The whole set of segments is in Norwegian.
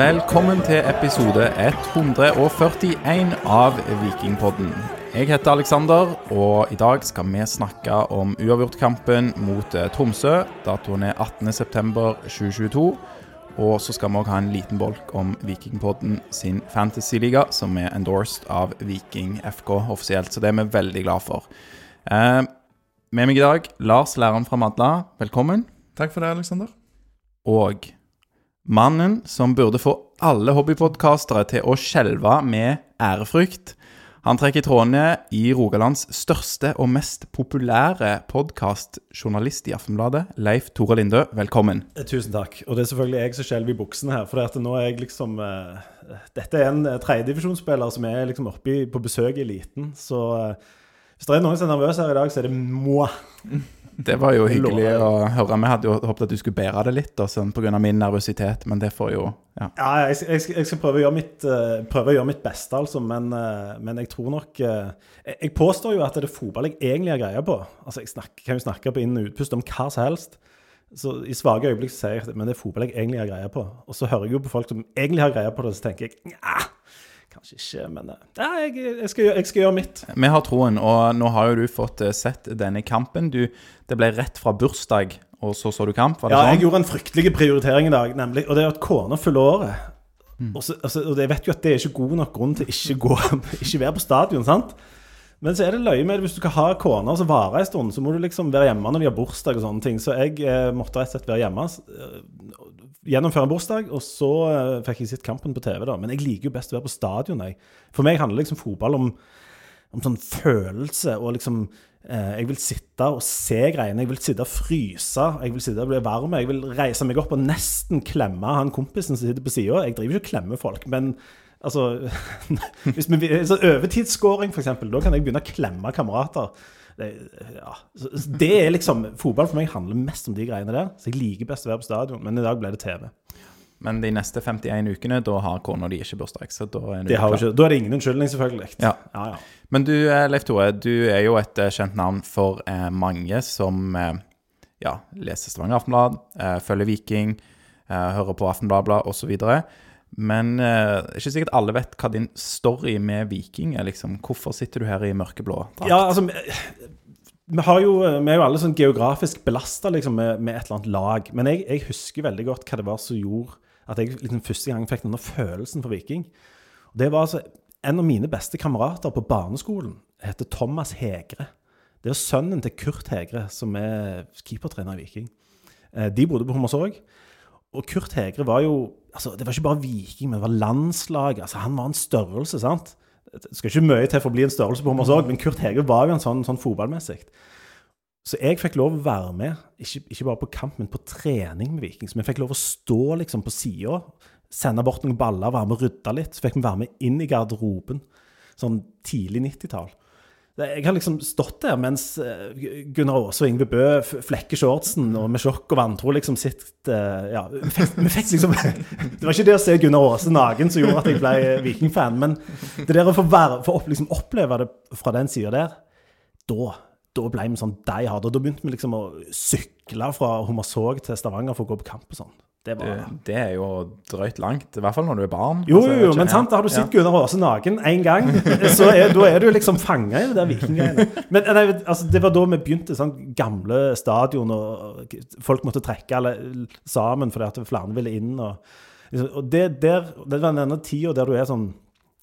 Velkommen til episode 141 av Vikingpodden. Jeg heter Alexander, og i dag skal vi snakke om uavgjortkampen mot eh, Tromsø. Datoen er 18.9.2022. Og så skal vi òg ha en liten bolk om Vikingpodden sin fantasyliga, som er endorsed av Viking FK offisielt. Så det er vi veldig glad for. Eh, med meg i dag, Lars, Læren fra Madla. Velkommen. Takk for det, Alexander. Og mannen som burde få alle hobbypodkastere til å skjelve med ærefrykt. Han trekker trådene i Rogalands største og mest populære podkastjournalist i Aftenbladet, Leif Tore Lindø. Velkommen. Eh, Tusen takk. Og det er selvfølgelig jeg som skjelver i buksene her. For at nå er jeg liksom uh, Dette er en eh, tredjedivisjonsspiller som er liksom oppe på besøk i eliten. Så uh, hvis det er noen som er nervøs her i dag, så er det moi. Det var jo hyggelig å høre. Vi hadde jo håpet at du skulle bære det litt, sånn, pga. min nervøsitet, men det får jo ja. Ja, jeg, jeg, jeg skal prøve å gjøre mitt, eh, prøve å gjøre mitt beste, altså. Men, eh, men jeg tror nok eh, jeg, jeg påstår jo at det er fotball jeg egentlig har greie på. Altså, Jeg snakker, kan jo snakke på inn- og utpust om hva som helst. Så I svake øyeblikk sier jeg at men det er fotball jeg egentlig har greie på. Og så hører jeg jo på folk som egentlig har greie på det, så tenker jeg nja, kanskje ikke, men eh, ja, jeg, jeg, skal, jeg skal gjøre mitt. Vi har troen, og nå har jo du fått eh, sett denne kampen. Du, det ble rett fra bursdag, og så så du kamp, var det Ja, jeg sånn? gjorde en fryktelig prioritering i dag, nemlig, og det er at kona fyller året. Og, så, altså, og jeg vet jo at det er ikke god nok grunn til ikke gå ikke være på stadion, sant? Men så er det løye med det hvis du skal ha kona som varer en stund, så må du liksom være hjemme når de har bursdag og sånne ting. Så jeg eh, måtte rett og slett være hjemme, eh, gjennomføre en bursdag, og så eh, fikk jeg sett kampen på TV, da. Men jeg liker jo best å være på stadion, jeg. For meg handler liksom fotball om om sånn følelse og liksom eh, Jeg vil sitte og se greiene. Jeg vil sitte og fryse. Jeg vil sitte og bli varm. Jeg vil reise meg opp og nesten klemme han kompisen som sitter på sida. Jeg driver ikke og klemmer folk, men altså Hvis vi så Overtidsskåring, f.eks., da kan jeg begynne å klemme kamerater. Det, ja. så- så det er liksom Fotball for meg handler mest om de greiene der. Så jeg liker best å være på stadion, men i dag ble det TV. Men de neste 51 ukene, da har kona di ikke bursdag, så da er Det har ikke, da er det ingen unnskyldning, selvfølgelig. Ja. Ja, ja. Men du, eh, Leif Tore, du er jo et eh, kjent navn for eh, mange som eh, ja, leser Stavanger Aftenblad, eh, følger Viking, eh, hører på Aftenbladet osv. Men eh, det er ikke sikkert alle vet hva din story med Viking er. liksom. Hvorfor sitter du her i mørkeblå drakt? Ja, altså vi- vi, har jo, vi er jo alle sånn geografisk belasta liksom, med, med et eller annet lag. Men jeg, jeg husker veldig godt hva det var som gjorde at jeg liksom, første gang fikk denne følelsen for Viking. Det var altså En av mine beste kamerater på barneskolen heter Thomas Hegre. Det er sønnen til Kurt Hegre, som er keepertrener i Viking. Eh, De bodde på Hommersåk. Og Kurt Hegre var jo altså Det var ikke bare Viking, men det var landslaget. altså Han var en størrelse, sant? Det skal ikke mye til for å bli en størrelse på Hommersåk, men Kurt Hege var jo en sånn, sånn fotballmessig. Så jeg fikk lov å være med, ikke, ikke bare på kamp, men på trening med Viking. Så vi fikk lov å stå liksom på sida, sende bort noen baller, være med og rydde litt. Så fikk vi være med inn i garderoben, sånn tidlig 90-tall. Jeg har liksom stått der mens eh, Gunnar Aase og Yngve Bø flekker shortsen, og med sjokk og vantro liksom sitt eh, Ja, vi fikk, vi fikk liksom Det var ikke det å se Gunnar Aase naken som gjorde at jeg ble Viking-fan, men det der å få, være, få opp, liksom oppleve det fra den sida der, da da ble vi sånn die hard. Og da begynte vi liksom å sykle fra Hommersåk til Stavanger for å gå på kamp og sånn. Det var det er jo drøyt langt, i hvert fall når du er barn. jo, Altså, jo, jo, men sant, har du ja. sett Gunnar Aase naken én gang, så er, da er du liksom fanga i det der vikinggreiene. Men nei, altså, det var da vi begynte, sånn gamle stadion, og folk måtte trekke alle sammen fordi at flere ville inn. Og, liksom, og det, der, det var denne tida der du er sånn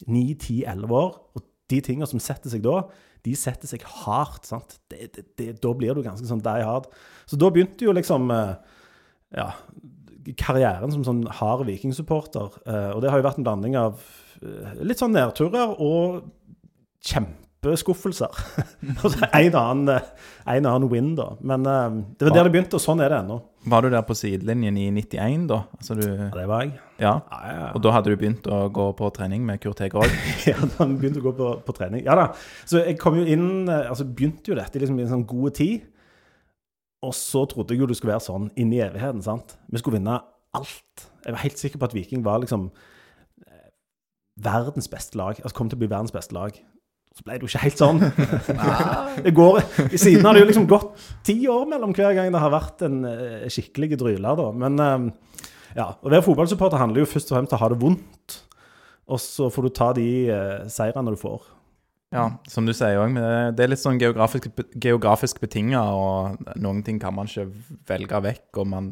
9-10-11 år, og de tingene som setter seg da, de setter seg hardt. sant? Det, det, det, da blir du ganske sånn die hard. Så da begynte jo liksom eh, ja, karrieren som sånn hard vikingsupporter. Eh, og det har jo vært en blanding av eh, litt sånn nedturer og kjempeskuffelser. En, annen, eh, en annen win, da. Men det var der det begynte, og sånn er det ennå. Var du der på sidelinjen i 91, da? Altså du, Ja, det var jeg. ja. Ja, ja. Og da hadde du begynt å gå på trening med Kurt Heger òg? ja, da han begynte å gå på, på trening. Ja da. Så jeg kom jo inn Altså begynte jo dette liksom i en sånn god tid. Og så trodde jeg jo det skulle være sånn inn i evigheten. sant? Vi skulle vinne alt. Jeg var helt sikker på at Viking var liksom eh, verdens beste lag. Altså kom til å bli verdens beste lag. Så ble det jo ikke helt sånn. det går, I siden har det jo liksom gått ti år mellom hver gang det har vært en eh, skikkelig dryler, da. Men eh, Ja, Å være fotballsupporter handler jo først og fremst om å ha det vondt. Og så får du ta de seirene du får. Ja, som du sier òg. Det er litt sånn geografisk, geografisk betinga, og noen ting kan man ikke velge vekk. Og man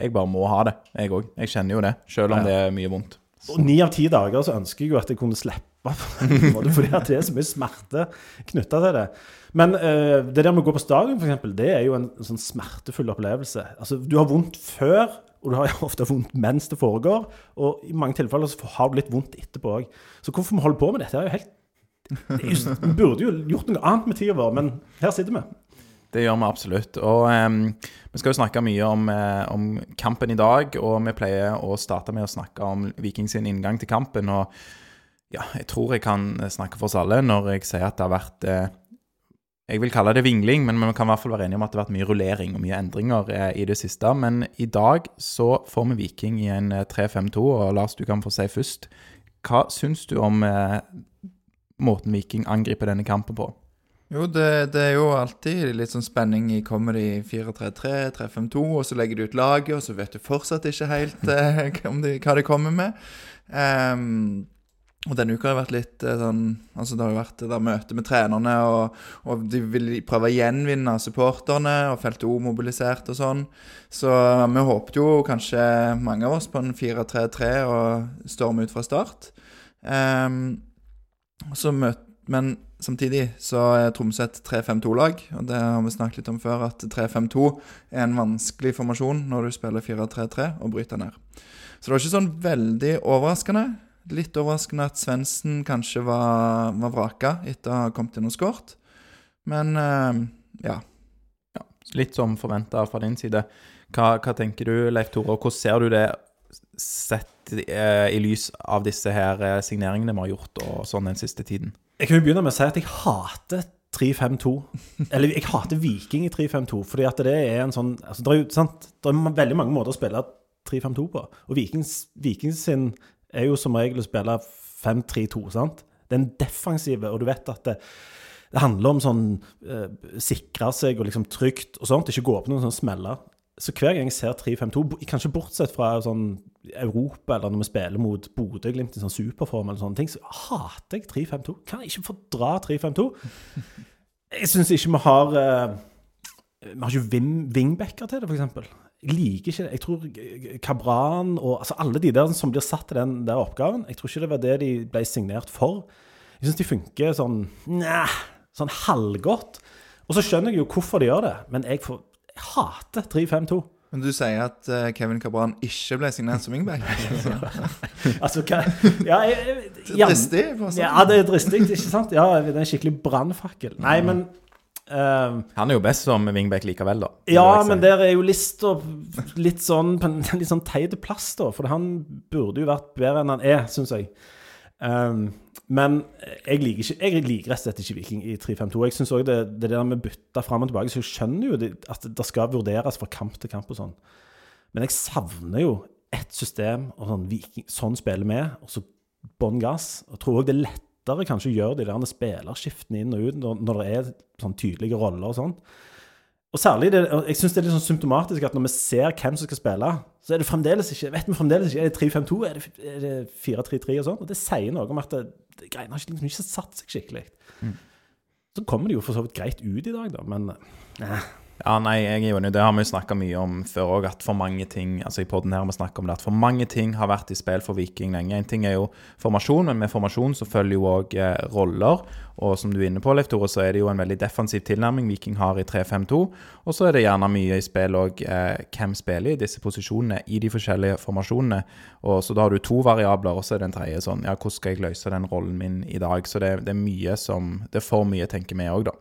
Jeg bare må ha det, jeg òg. Jeg kjenner jo det, selv om Ja. det er mye vondt. Og ni av ti dager så ønsker jeg jo at jeg kunne slippe, fordi at det er så mye smerte knytta til det. Men uh, det der med å gå på stadion, f.eks., det er jo en sånn smertefull opplevelse. Altså, du har vondt før, og du har ofte vondt mens det foregår. Og i mange tilfeller så har du litt vondt etterpå òg. Så hvorfor vi holder på med dette, er jo helt Vi burde jo gjort noe annet med tida vår, men her sitter vi. Det gjør vi absolutt. Og um, vi skal jo snakke mye om, eh, om kampen i dag, og vi pleier å starte med å snakke om Vikings sin inngang til kampen. Og ja, jeg tror jeg kan snakke for oss alle når jeg sier at det har vært eh, Jeg vil kalle det vingling, men vi kan i hvert fall være enige om at det har vært mye rullering og mye endringer eh, i det siste. Men i dag så får vi Viking i en eh, 3-5-2, og Lars, du kan få si først. Hva syns du om eh, måten Viking angriper denne kampen på? Jo, det, det er jo alltid litt sånn spenning i kommer de 4-3-3, 3-5-2, og så legger de ut laget, og så vet du fortsatt ikke helt eh, om de, hva de kommer med. Um, og denne uka har det vært litt eh, sånn Altså, det har jo vært det der møte med trenerne, og, og de vil prøve å gjenvinne supporterne, og Felt O mobilisert og sånn. Så vi håpet jo kanskje mange av oss på en 4-3-3 og storme ut fra start. Så møt, men samtidig så er Tromsø et 3-5-2-lag, og det har vi snakket litt om før, at 3-5-2 er en vanskelig formasjon når du spiller 4-3-3 og bryter ned. Så det var ikke sånn veldig overraskende. Litt overraskende at Svendsen kanskje var, var vraka etter å ha kommet inn og skåret. Men eh, ja. Litt som forventa fra din side. Hva, hva tenker du, Leif Tore, og hvordan ser du det sett eh, i lys av disse her eh, signeringene vi har gjort og sånn den siste tiden? Jeg kan jo begynne med å si at jeg hater 3-5-2. Eller jeg hater Viking i 3-5-2, fordi at det er en sånn altså, det, er jo, det er veldig mange måter å spille 3-5-2 på. Og Vikings, Vikings sin er jo som regel å spille 5-3-2, sant? Den defensive, og du vet at det, det handler om sånn eh, sikre seg og liksom trygt og sånt, ikke gå på noen sånne smeller. Så hver gang jeg ser 3-5-2, kanskje bortsett fra sånn Europa, eller når vi spiller mot Bodø-Glimt i sånn superform, eller sånne ting, så hater jeg 3-5-2. Kan jeg ikke fordra 3-5-2? Jeg syns ikke vi har eh, Vi har ikke wingbacker til det, f.eks. Jeg liker ikke det. Jeg tror Kabran og altså alle de der som blir satt til den der oppgaven, jeg tror ikke det var det de ble signert for. Jeg syns de funker sånn Næh, sånn halvgodt. Og så skjønner jeg jo hvorfor de gjør det, men jeg, får, jeg hater 3-5-2. Men du sier at uh, Kevin Cabran ikke ble signert som wingback? Altså, hva Ja, jeg, jeg, Dristig? å. Ja, det er dristig, ikke sant? Ja, det er en skikkelig brannfakkel. Nei, men uh, Han er jo best som wingback likevel, da. Ja, si. men der er jo lista litt sånn på en litt sånn teit plass, da. For han burde jo vært bedre enn han er, syns jeg. Um, men jeg liker, ikke, jeg liker rett og slett ikke Viking i 3-5-2. Jeg syns òg det, det der med bytta fram og tilbake, så jeg skjønner jo det, at det skal vurderes fra kamp til kamp og sånn. Men jeg savner jo ett system, og sånn Viking, sånn spiller vi, og så bånn gass. Og tror òg det er lettere kanskje å gjøre de der spillerskiftene inn og ut når, når det er sånn tydelige roller og sånn. Og særlig, det, jeg synes det er litt sånn symptomatisk at når vi ser hvem som skal spille, så er det fremdeles ikke vet vi fremdeles ikke, Er det 3-5-2, er det, er 4-3-3 og sånn? Og det sier noe om at det greiene har liksom ikke satt seg skikkelig. Så kommer det jo for så vidt greit ut i dag, da, men eh, Ja, nei, jeg er jo enig. Det har vi jo snakka mye om før òg, at for mange ting Altså i podden her har vi om det, at for mange ting har vært i spill for Viking lenge. En ting er jo formasjon, men med formasjon så følger jo òg eh, roller. Og som du er inne på, Leif Tore, så er det jo en veldig defensiv tilnærming Viking har i 3-5-2. Og så er det gjerne mye i spill òg eh, hvem spiller i disse posisjonene i de forskjellige formasjonene. Og Så da har du to variabler, og så er det en tredje sånn Ja, hvordan skal jeg løse den rollen min i dag? Så det, det er mye som Det er for mye, tenker vi òg, da.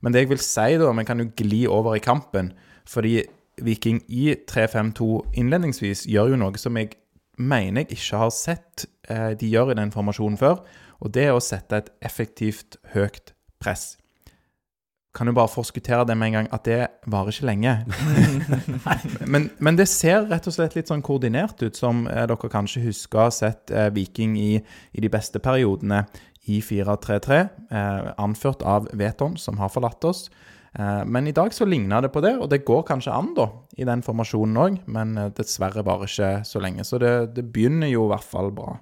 Men det jeg vil si, da, vi kan jo gli over i kampen. Fordi Viking i 3-5-2 innledningsvis gjør jo noe som jeg mener jeg ikke har sett eh, de gjør i den formasjonen før. Og det er å sette et effektivt høyt press. Kan jo bare forskuttere det med en gang at det varer ikke lenge. men, men det ser rett og slett litt sånn koordinert ut, som eh, dere kanskje husker å ha sett eh, Viking i, i de beste periodene i 4-3-3, eh, anført av Veton, som har forlatt oss. Eh, men i dag så ligner det på det, og det går kanskje an, da, i den formasjonen òg, men eh, dessverre bare ikke så lenge. Så det, det begynner jo i hvert fall bra.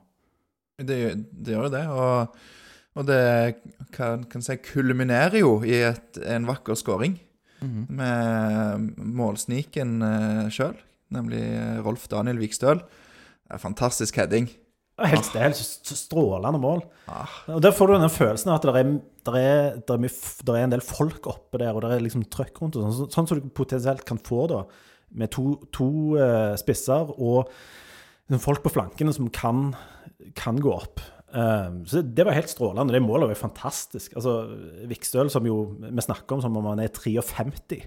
Det, det gjør jo det. Og, og det kan, kan si, kulminerer jo i et, en vakker skåring mm -hmm. med målsniken uh, sjøl, nemlig Rolf Daniel Vikstøl. Fantastisk heading. Helt, det er helt strålende mål. Ah. Og Der får du den følelsen av at det er, der er, der er, mye der er en del folk oppe der, og det er liksom trøkk rundt. og Sånn, Så- sånn som du potensielt kan få da, med to, to uh, spisser og folk på flankene som kan, kan gå opp. Um, så det var helt strålende. Det målet var jo fantastisk. Altså, Vikstøl, som jo vi snakker om som om han er 53,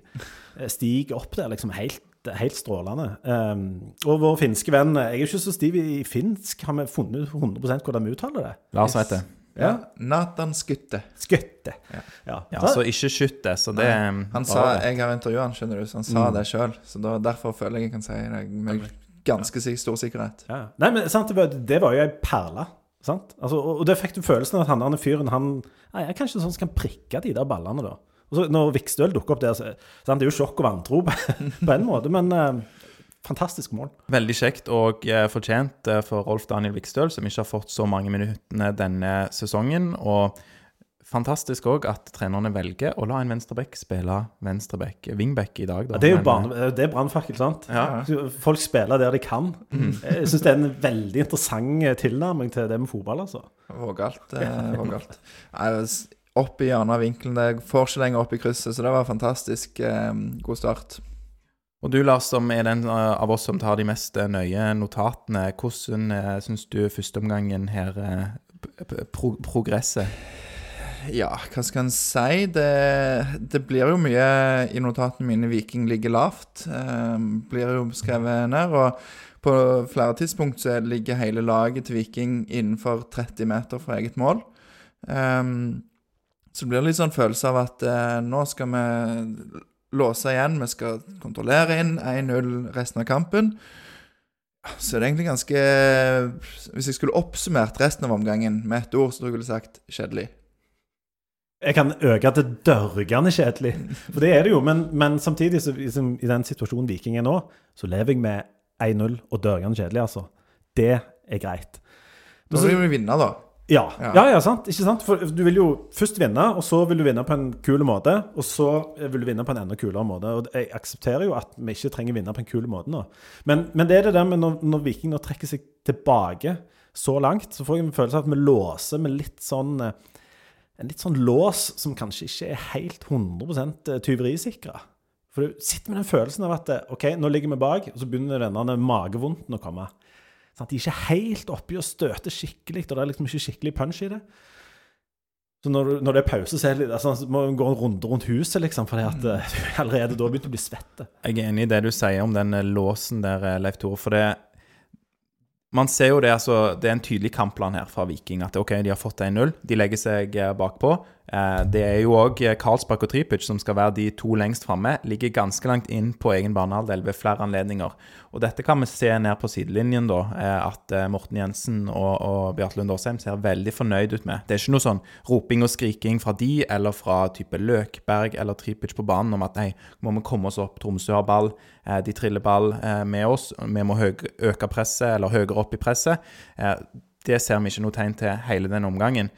eh, stiger opp der liksom helt, helt strålende. Um, og vår finske venn Jeg er ikke så stiv i finsk. Har vi funnet ut 100 hvordan vi uttaler det? Lars vet det. Ja. Nathan Skutte. Skutte. Ja. Ja, så ikke Skytte. Så det Han sa. Jeg har intervjuet han, skjønner du, så han sa det sjøl. Så da, derfor føler jeg jeg kan si det ganske stor sikkerhet. Ja. Nei, men sant, det, var, det var jo ei perle. Sant? Altså, og, og det fikk du følelsen av at han der fyren han Nei, jeg er kanskje sånn som kan prikke de der ballene, da. Og så Når Vikstøl dukker opp der, så sant, det er jo sjokk og vantro på, på en måte, men eh, fantastisk mål. Veldig kjekt og eh, fortjent eh, for Rolf Daniel Vikstøl, som ikke har fått så mange minuttene denne sesongen. Og fantastisk òg at trenerne velger å la en venstreback spille venstreback, wingback, i dag. Da. Ja, det er jo eh, barne, det er brannfakkel, sant? Ja. Folk spiller der de kan. Jeg syns det er en veldig interessant eh, tilnærming til det med fotball, altså. Vågalt. Eh, vågalt. Opp i hjørnet av vinkelen. Det får ikke lenger opp i krysset, så det var fantastisk. Eh, god start. Og du, Lars, som er den eh, av oss som tar de mest eh, nøye notatene, hvordan uh, syns du førsteomgangen her pro progresser? Ja, hva skal en si? Det, det blir jo mye i notatene mine 'Viking ligger lavt'. Eh, blir jo skrevet ned. Og på flere tidspunkt så ligger hele laget til Viking innenfor 30 meter fra eget mål. Eh, så det blir litt sånn følelse av at eh, nå skal vi låse igjen. Vi skal kontrollere inn 1-0 resten av kampen. Så det er egentlig ganske Hvis jeg skulle oppsummert resten av omgangen med ett ord, så tror jeg ville sagt kjedelig. Jeg kan øke til dørgende kjedelig, for det er det jo. Men, men samtidig, så, liksom, i den situasjonen Viking er nå, så lever jeg med 1-0 og dørgende kjedelig, altså. Det er greit. Nå vil vi vinne, da. Ja. Ja. ja, sant. Ikke sant? For du vil jo først vinne, og så vil du vinne på en kul måte. Og så vil du vinne på en enda kulere måte. Og jeg aksepterer jo at vi ikke trenger vinne på en kul måte nå. Men, men det er det der med når, når Viking nå trekker seg tilbake så langt, så får jeg en følelse av at vi låser med litt sånn eh, En litt sånn lås som kanskje ikke er helt 100% tyverisikra. For du sitter med den følelsen av at eh, OK, nå ligger vi bak, og så begynner denne magevondten å komme. Sant? De er ikke helt oppi og støter skikkelig, og det er liksom ikke skikkelig punch i det. Så når, du, når det er pause, så er det altså, må du gå en runde rundt huset, liksom, fordi at eh, du allerede da begynte å bli svett. Jeg er enig i det du sier om den eh, låsen der, eh, Leif Tore. For det Man ser jo det, altså Det er en tydelig kampplan her fra Viking. At OK, de har fått 1-0. De legger seg eh, bakpå. Eh, Det er jo òg Karlsbakk og Tripic som skal være de to lengst framme. Ligger ganske langt inn på egen banehalvdel ved flere anledninger. Og dette kan vi se ned på sidelinjen, da. eh, At eh, Morten Jensen og, og Bjarte Lund Åsheim ser veldig fornøyd ut med. Det er ikke noe sånn roping og skriking fra de, eller fra type Løkberg eller Tripic på banen om at nei, må vi komme oss opp, Tromsø har ball, eh, de triller ball eh, med oss, vi må øke presset, eller høyere opp i presset. Eh, Det ser vi ikke noe tegn til hele den omgangen.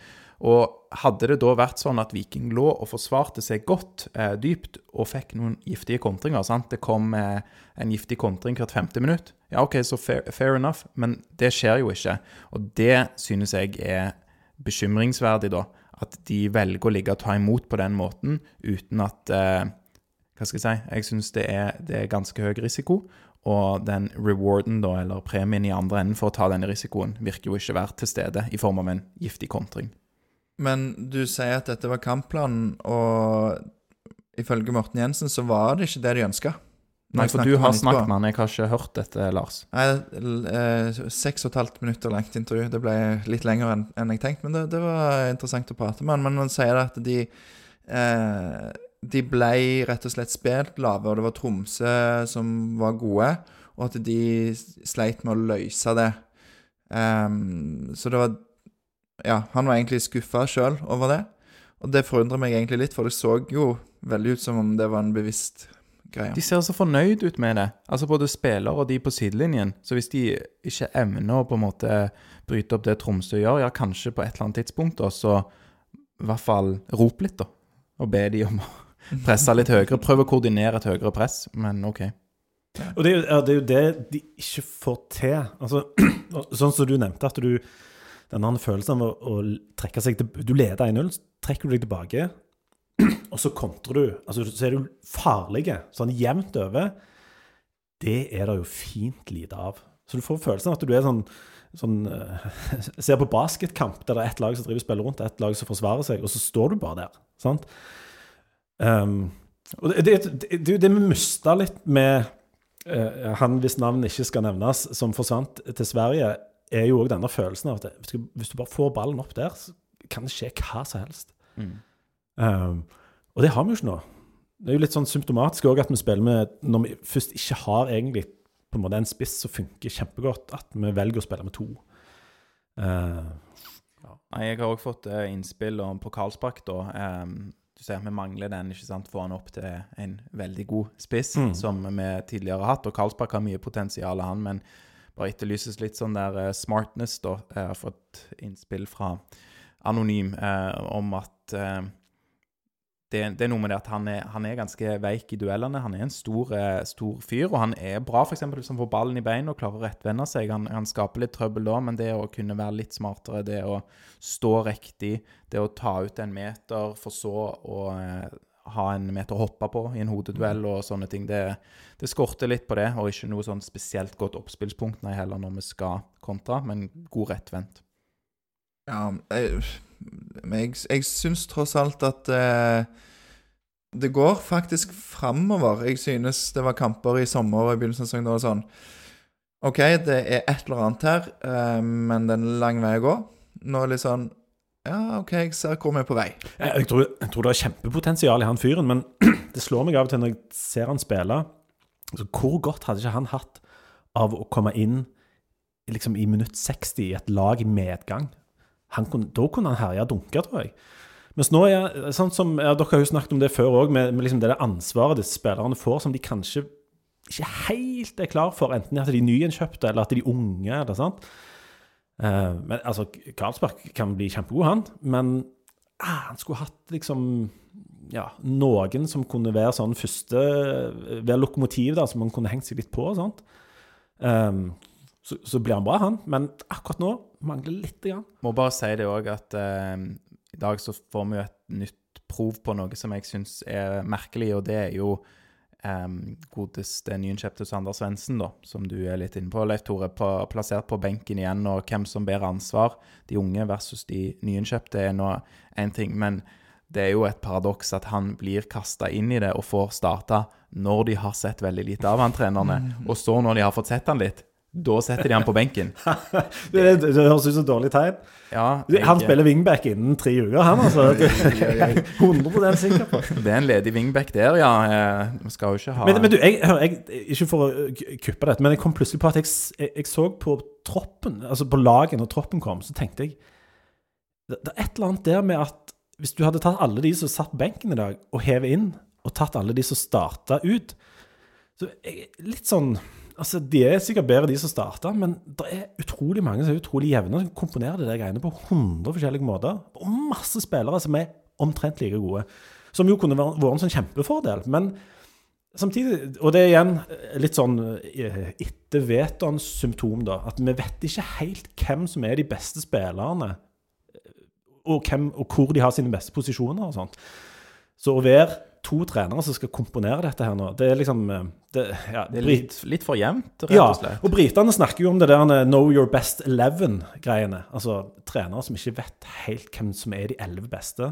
Og hadde det da vært sånn at Viking lå og forsvarte seg godt eh, dypt og fikk noen giftige kontringer sant? Det kom eh, en giftig kontring hvert femte minutt. Ja, OK, så fair, fair enough, men det skjer jo ikke. Og det synes jeg er bekymringsverdig, da. At de velger å ligge og ta imot på den måten uten at eh, Hva skal jeg si? Jeg syns det, det er ganske høy risiko. Og den rewarden, da, eller premien i andre enden for å ta denne risikoen, virker jo ikke være til stede i form av en giftig kontring. Men du sier at dette var kampplanen, og ifølge Morten Jensen så var det ikke det de ønska. Nei, for du har snakket med han, jeg har ikke hørt dette, Lars. Nei, eh, Seks og et halvt minutter langt intervju. Det ble litt lenger enn en jeg tenkte, men det, det var interessant å prate med han. Men han sier at de eh, De ble rett og slett spilt lave, og det var Tromsø som var gode, og at de sleit med å løse det. Um, så det var Ja, han var egentlig skuffa sjøl over det. Og det forundrer meg egentlig litt, for det så jo veldig ut som om det var en bevisst greie. De ser så fornøyd ut med det. Altså Både spiller og de på sidelinjen. Så hvis de ikke evner å på en måte bryte opp det Tromsø gjør, ja, kanskje på et eller annet tidspunkt, da, så i hvert fall rop litt, da. Og be de om å presse litt høyere. Prøv å koordinere et høyere press, men OK. Og det er, jo, det er jo det de ikke får til. Altså, sånn som du nevnte, at du Denne følelsen av å, å trekke seg til Du leder 1-0, så trekker du deg tilbake, og så kontrer du. Altså, så er du farlig, sånn jevnt over. Det er det jo fint lite av. Så du får følelsen av at du er sånn sånn, eh, ser på basketkamp der det er ett lag som driver spiller rundt, ett lag som forsvarer seg, og så står du bare der. sant? Um, og det, er jo det vi mista litt med uh, han hvis navn ikke skal nevnes, som forsvant til Sverige, er jo òg denne følelsen av at hvis du bare får ballen opp der, så kan det skje hva som helst. Mm. Um, og det har vi jo ikke nå. Det er jo litt sånn symptomatisk òg at vi spiller med Når vi først ikke har egentlig på en måte en spiss som funker kjempegodt, at vi velger å spille med to. Uh, Nei, jeg har òg fått eh, innspill om på Karlsbakk, da. Um, du ser at vi mangler den, ikke sant. Få han opp til en veldig god spiss, Mm. som vi tidligere har hatt. Og Karlsbakk har mye potensial, han, men bare etterlyses litt sånn der eh, smartness, da. Jeg har fått innspill fra Anonym eh, om at eh, det, det er noe med det at han er, han er ganske veik i duellene. Han er en stor, eh, stor fyr, og han er bra f.eks. hvis han får ballen i beina og klarer å rettvende seg. Han, han skaper litt trøbbel da, men det å kunne være litt smartere, det å stå riktig, det å ta ut en meter for så å ha en meter å hoppe på i en hodeduell og sånne ting, det, det skorter litt på det. Og ikke noe sånn spesielt godt oppspillspunkt nei, heller når vi skal kontra, men god rettvendt. Ja, jeg, jeg, jeg syns tross alt at eh, det går faktisk framover. Jeg synes det var kamper i sommer og i begynnelsen av sesongen og sånn OK, det er et eller annet her, eh, men det er en lang vei å gå. Nå er det litt sånn Ja, OK, jeg ser hvor vi er på vei. Jeg, tror, jeg tror det er kjempepotensial i han fyren, men det slår meg av og til når jeg ser han spille altså, Hvor godt hadde ikke han hatt av å komme inn liksom i minutt 60 i et lag i medgang? Kunne, da kunne han herje og dunke, tror jeg. Mens nå er sånn som, ja, Dere har jo snakket om det før òg, med, med liksom det ansvaret disse spillerne får, som de kanskje ikke helt er klar for, enten at de er nyinnkjøpte eller at de er unge. eller sant? Eh, men altså, Karlsberg kan bli kjempegod, han. Men ah, han skulle hatt liksom ja, noen som kunne være sånn første Være lokomotiv, da, som han kunne hengt seg litt på. Sant? Um, så, så blir han bra, han. Men akkurat nå mangler lite grann. Må bare si det òg at uh, i dag så får vi jo et nytt prov på noe som jeg syns er merkelig, og det er jo eh, godeste nyinnkjøpte Sander Svendsen, som du er litt inne på, Leif Tore, på, plassert på benken igjen, og hvem som bærer ansvar. De unge versus de nyinnkjøpte er nå én ting, men det er jo et paradoks at han blir kasta inn i det og får starta når de har sett veldig lite av han trenerne, og så når de har fått sett han litt, da setter de han på benken. Det, det, det høres ut som et dårlig tegn. Ja, Han spiller wingback innen tre uker, han altså. Det er jeg 100 sikker på. Det er en ledig wingback der, ja. Vi skal jo ikke ha Men, men du, jeg, jeg, ikke for å kuppe dette, men jeg kom plutselig på at jeg, jeg, så på troppen, altså på laget når troppen kom, så tenkte jeg det, det er et eller annet der med at hvis du hadde tatt alle de som satt på benken i dag, og hevet inn, og tatt alle de som starta ut så Litt sånn Altså, De er sikkert bedre, de som starta, men det er utrolig mange som er utrolig jevne, som komponerer de der greiene på 100 forskjellige måter. Og masse spillere som er omtrent like gode. Som jo kunne vært en sånn kjempefordel. Men samtidig Og det er igjen litt sånn eh, etter Vetons symptom, da. At vi vet ikke helt hvem som er de beste spillerne, og, hvem, og hvor de har sine beste posisjoner og sånt. Så å være to trenere som skal komponere dette her nå, det er liksom eh, det, ja, Det er litt, litt for jevnt, rett og slett. Ja, og britene snakker jo om det der eh, know your best eleven-greiene. Altså trenere som ikke vet helt hvem som er de elleve beste.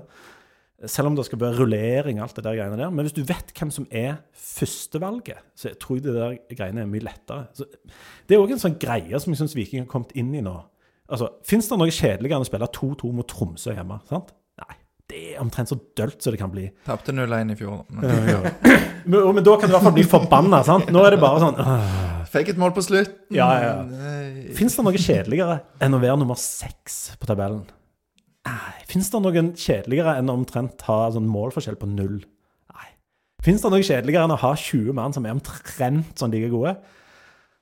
Selv om det skal være rullering og alt det der greiene der. Men hvis du vet hvem som er førstevalget, så tror jeg det der greiene er mye lettere. Så det er òg en sånn greie som jeg syns Viking har kommet inn i nå. Altså, Fins det noe kjedeligere enn å spille 2-2 mot Tromsø hjemme? sant? Det er omtrent så dølt som det kan bli. Tapte 0-1 i fjor. Men Men, og- men da kan du i hvert fall bli forbanna. sant? Nå er det bare sånn øh. Fikk et mål på slutten. Ja, ja, ja. Fins det noe kjedeligere enn å være nummer seks på tabellen? Nei. Fins det noe kjedeligere enn å omtrent ha sånn målforskjell på null? Nei. Fins det noe kjedeligere enn å ha 20 mann som er omtrent sånn like gode?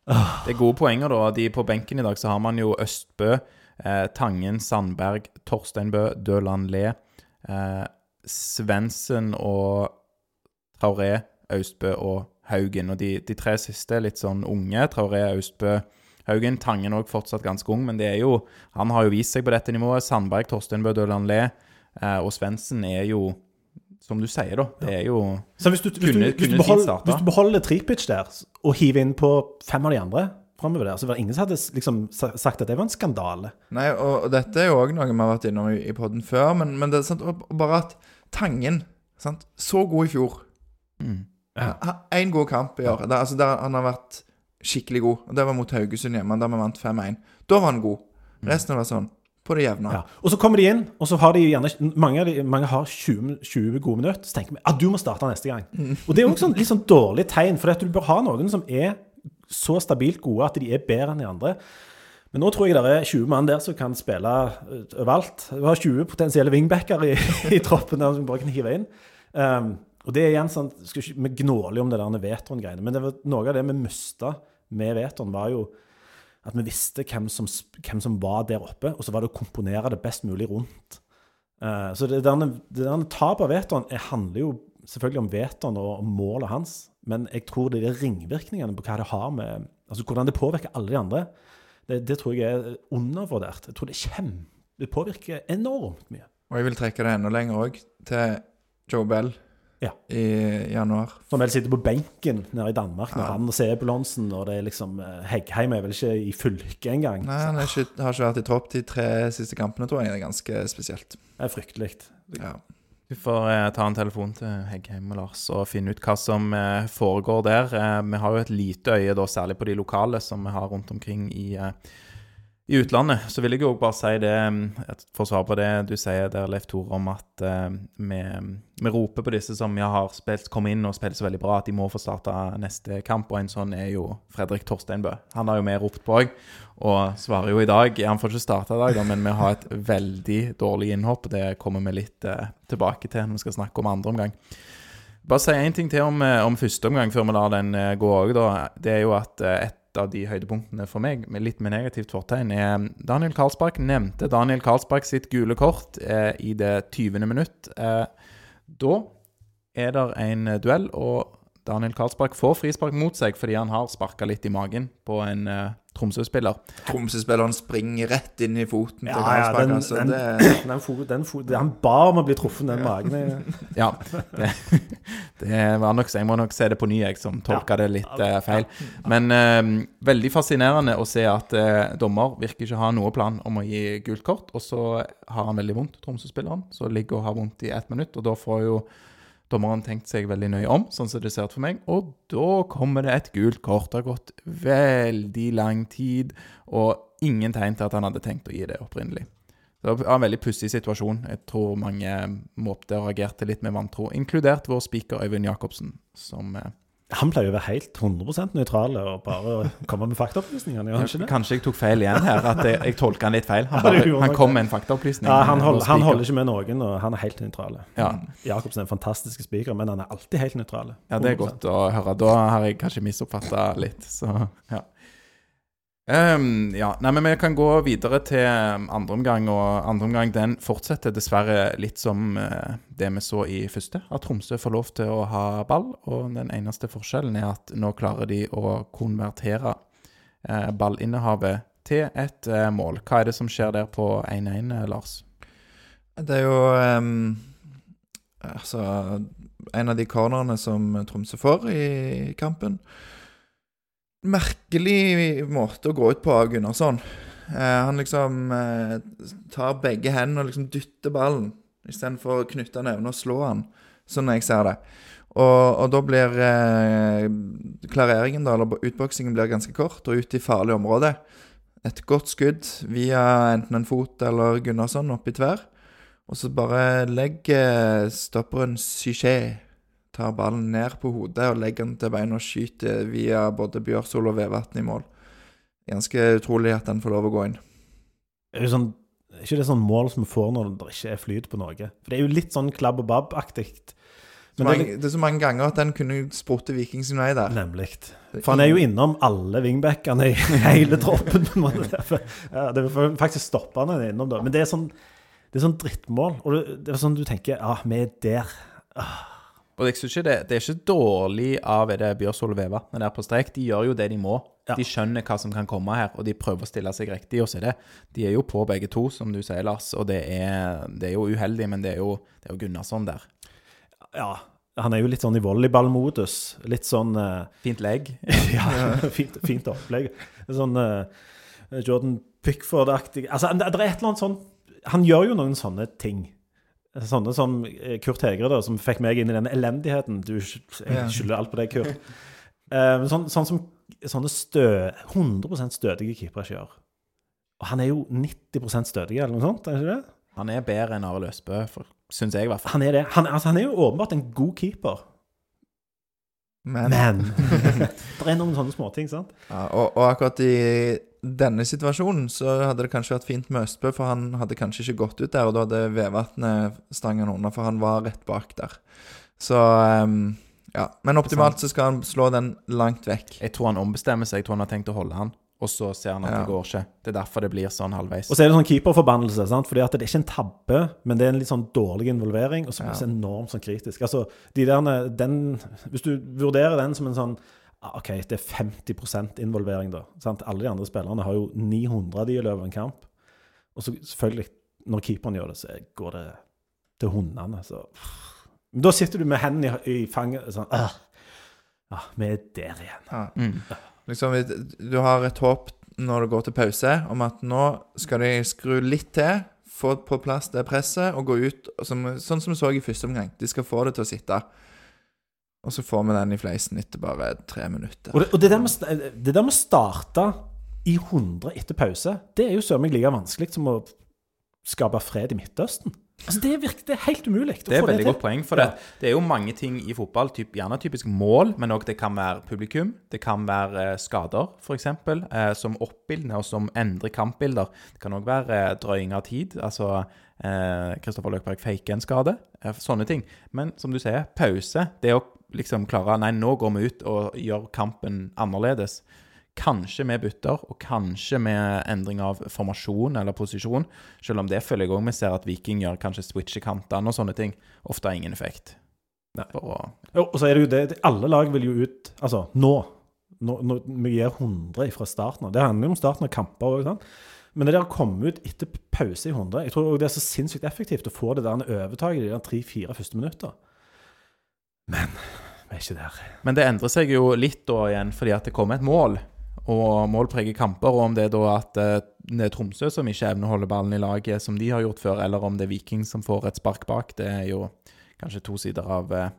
Det er gode poenger, da. De På benken i dag så har man jo Østbø, eh, Tangen, Sandberg, Torsteinbø, Døland Le, eh, Svendsen og Traoré, Austbø og Haugen. Og de, de tre siste er litt sånn unge. Traoré, Austbø, Haugen. Tangen òg fortsatt ganske ung, men det er jo, han har jo vist seg på dette nivået. Sandberg, Torsteinbø, Døland Le eh, og Svendsen er jo som du sier, da. Det er jo Så hvis du, hvis du, Kunne- hvis du, beholder, hvis du beholder Tripic der, og hiver inn på fem av de andre framover der, så var det ingen som hadde liksom sagt at det var en skandale. Nei, og, og dette er jo òg noe vi har vært innom i, i poden før, men, men det er sant, og, og bare at Tangen sant, Så god i fjor. mm. Én god kamp i år. Der, altså, der han har vært skikkelig god. Og Det var mot Haugesund hjemme, der vi vant 5-1. Da var han god. Resten var sånn på det jevne. Ja. Og så kommer de inn, og så har de gjerne Mange, de, mange har 20, 20 gode minutter. Så tenker vi at du må starte neste gang. Og det er jo også sånn, litt sånn dårlig tegn, for at du bør ha noen som er så stabilt gode at de er bedre enn de andre. Men nå tror jeg det er 20 mann der som kan spille eh, overalt. Du har 20 potensielle wingbacker i, i troppen der som bare kan hive inn. Um, og det er igjen sånn ikke, Vi gnåler jo om det der Veton-greiene, men var, noe av det vi mista med Veton, var jo at vi visste hvem som, hvem som var der oppe, og så var det å komponere det best mulig rundt. Uh, så det der, det derne tapet av Veton handler jo selvfølgelig om Veton og og målet hans, men jeg tror det er ringvirkningene på hva det har med Altså hvordan det påvirker alle de andre, det, det tror jeg er undervurdert. Jeg tror det kommer. Det påvirker enormt mye. Og jeg vil trekke det enda lenger òg, til Joe Bell Ja. i januar. Som vel sitter på benken nede i Danmark når Ja. han og Sebulonsen og det er liksom eh, Heggheim er vel ikke i fylket engang. Nei, han ikke, har ikke vært i tropp de tre siste kampene, tror jeg. Det er ganske spesielt. Det er fryktelig. Ja. Vi får eh, ta en telefon til Heggheim og Lars og finne ut hva som eh, foregår der. Eh, vi har jo et lite øye, da, særlig på de lokale som vi har rundt omkring i, eh, i utlandet. Så vil jeg jo bare si det, at for å svare på det du sier der, Leif Tore, om at eh, vi, vi roper på disse som vi har spilt, kommet inn og spilt så veldig bra, at de må få starte neste kamp. Og en sånn er jo Fredrik Torsteinbø. Han har jo vi ropt på òg, og svarer jo i dag. Han får ikke starte i dag, da, men vi har et veldig dårlig innhopp. Det kommer vi litt eh, tilbake til når vi skal snakke om andre omgang. Bare si én ting til om, eh, om første omgang før vi lar den eh, gå òg. Det er jo at eh, et av de høydepunktene for meg, med litt med negativt fortegn, er Daniel Karlsbakk nevnte Daniel Karlsbakk sitt gule kort eh, i det 20. minutt. Eh, da er det en duell, og Daniel Karlsbakk får frispark mot seg fordi han har sparka litt i magen på en eh, Tromsø-spiller. Tromsø-spilleren springer rett inn i foten til Ja, ja, Karlsbakk. den, altså, den, det, den, fo- den, fo- det- Han ba om å bli truffet den magen. Ja, det, det var nok, så jeg må nok se det på ny, jeg, som tolka det litt uh, feil. Men uh, veldig fascinerende å se at uh, dommer virker ikke ha noe plan om å gi gult kort, og så har han veldig vondt, Tromsø-spilleren, så ligger og har vondt i ett minutt, og da får jo dommeren tenkt seg veldig nøye om, sånn som det ser ut for meg, og da kommer det et gult kort. Det har gått veldig lang tid, og ingen tegn til at han hadde tenkt å gi det opprinnelig. Det var en veldig pussig situasjon. Jeg tror mange måpte og reagerte litt med vantro, inkludert vår speaker Øyvind Jacobsen, som eh, Han pleier å være helt 100% nøytral og bare komme med faktaopplysninger. Det? Kanskje jeg tok feil igjen her, at jeg, jeg tolka han litt feil. Han, bare, han kom med en faktaopplysning. Ja, han, hold, han holder ikke med noen, og han er helt nøytral. Ja. Jacobsen er en fantastisk speaker, men han er alltid helt nøytral. Ja, det er godt å høre. Da har jeg kanskje misoppfatta litt, så ja. Ehm, ja, nei, men Vi kan gå videre til um, andre omgang, og andre omgang den fortsetter dessverre litt som uh, det vi så i første. At Tromsø får lov til å ha ball, og den eneste forskjellen er at nå klarer de å konvertere uh, ballinnehavet til et uh, mål. Hva er det som skjer der på 1-1, eh, Lars? det er jo um, Altså En av de cornerne som Tromsø får i kampen. Merkelig måte å gå ut på av Gunnarsson. Eh, han liksom eh, tar begge hendene og liksom dytter ballen istedenfor å knytte nevene og slå han, sånn jeg ser det. Og, og da blir eh, klareringen, da, eller utboksingen, blir ganske kort og ut i farlig område. Et godt skudd via enten en fot eller Gunnarsson opp i tverr. Og så bare legger stopperen Syché Tar ballen ned på hodet og legger den til beina og skyter via både Bjørsol og Vevatn i mål. Ganske utrolig at den får lov å gå inn. Det er jo sånn Er ikke det sånn mål som vi får når det ikke er flyt på noe? For det er jo litt sånn klabb og babb-aktig. Det det er så mange ganger at den kunne sprutte Viking sin vei der. Nemlig. For han er jo innom alle wingbackene i hele troppen. Ja, det er faktisk stoppa han innom, da. Men det er sånn, det er sånn drittmål. Og det, det er sånn du tenker Ja, vi er der. Og jeg synes ikke det, det er ikke dårlig av er det Bjørsvold og det er på strek. De gjør jo det de må. Ja. De skjønner hva som kan komme her, og de prøver å stille seg riktig. Og så er det, de er jo på begge to, som du sier, Lars. Og det er, det er jo uheldig, men det er jo, det er jo Gunnarsson der. Ja. Han er jo litt sånn i volleyballmodus. Litt sånn uh, Fint legg. Ja, fint, fint opplegg. Sånn uh, Jordan Pickford-aktig Altså, det er et eller annet sånn Han gjør jo noen sånne ting. Sånne som eh, Kurt Hegre, da, som fikk meg inn i denne elendigheten. Du skylder alt på deg, Kurt. Eh, sånn, sånn som sånne stø, 100 stødige keepere ikke gjør. Og han er jo 90% stødig, eller noe sånt? er ikke det? Han er bedre enn Arild Østbø, syns jeg i hvert fall. Han er det. Han, altså, han er jo åpenbart en god keeper. Men, Men det er noen sånne småting, sant? ja, og, og akkurat i denne situasjonen så hadde det kanskje vært fint med Østbø, for han hadde kanskje ikke gått ut der, og da hadde Vevatnet stangen unna, for han var rett bak der. Så um, ja. Men optimalt så skal han slå den langt vekk. Jeg tror han ombestemmer seg. Jeg tror han har tenkt å holde han, og så ser han at Ja. det går ikke. Det er derfor det blir sånn halvveis. Og så er det sånn keeperforbannelse, sant? fordi at det er ikke en tabbe, men det er en litt sånn dårlig involvering, og så er det ja. enormt sånn kritisk. Altså, de der, den, hvis du vurderer den som en sånn OK, det er 50% involvering, da. Sant? Alle de andre spillerne har jo 900 de i løpet av en kamp. Og så selvfølgelig, når keeperen gjør det, så går det til hundene. Så. Men da sitter du med hendene i, i fanget sånn ah, ah, Vi er der igjen. Ja. Mm. Liksom, du har et håp når det går til pause, om at nå skal de skru litt til, få på plass det presset og gå ut, som, sånn som vi så i første omgang. De skal få det til å sitte. Og så får vi den i fleisen etter bare tre minutter. Og det, og det, der med, det der med å starte i 100 etter pause, det er jo søren meg like vanskelig som å skape fred i Midtøsten. Altså, det, virker, det er helt umulig Det er et veldig det godt poeng, for det, det er jo mange ting i fotball, typ, gjerne typisk mål, men òg det kan være publikum, det kan være eh, skader, f.eks., eh, som oppildner og som endrer kampbilder. Det kan òg være eh, drøying av tid, altså eh, Kristoffer Løkberg faker en skade, eh, sånne ting. Men som du sier, pause, det å liksom klare Nei, nå går vi ut og gjør kampen annerledes. Kanskje med bytter, og kanskje med endring av formasjon eller posisjon. Selv om det føler jeg òg vi ser at Viking gjør, kanskje switcher kantene og sånne ting. Ofte har ingen effekt. Å, Jo, Og så er det jo det, det Alle lag vil jo ut Altså, nå. Nå, nå vi gir 100 fra starten av. Det handler jo om starten av kamper òg, sant. Men det der å komme ut etter pause i 100 Jeg tror også det er så sinnssykt effektivt å få det der overtaket i de tre-fire første minutter. Men vi er ikke der. Men det endrer seg jo litt da igjen, fordi at det kommer et mål. Og mål preger kamper. Og om det er da at eh, det er Tromsø som ikke evner å holde ballen i laget, som de har gjort før, eller om det er Viking som får et spark bak, det er jo kanskje to sider av eh,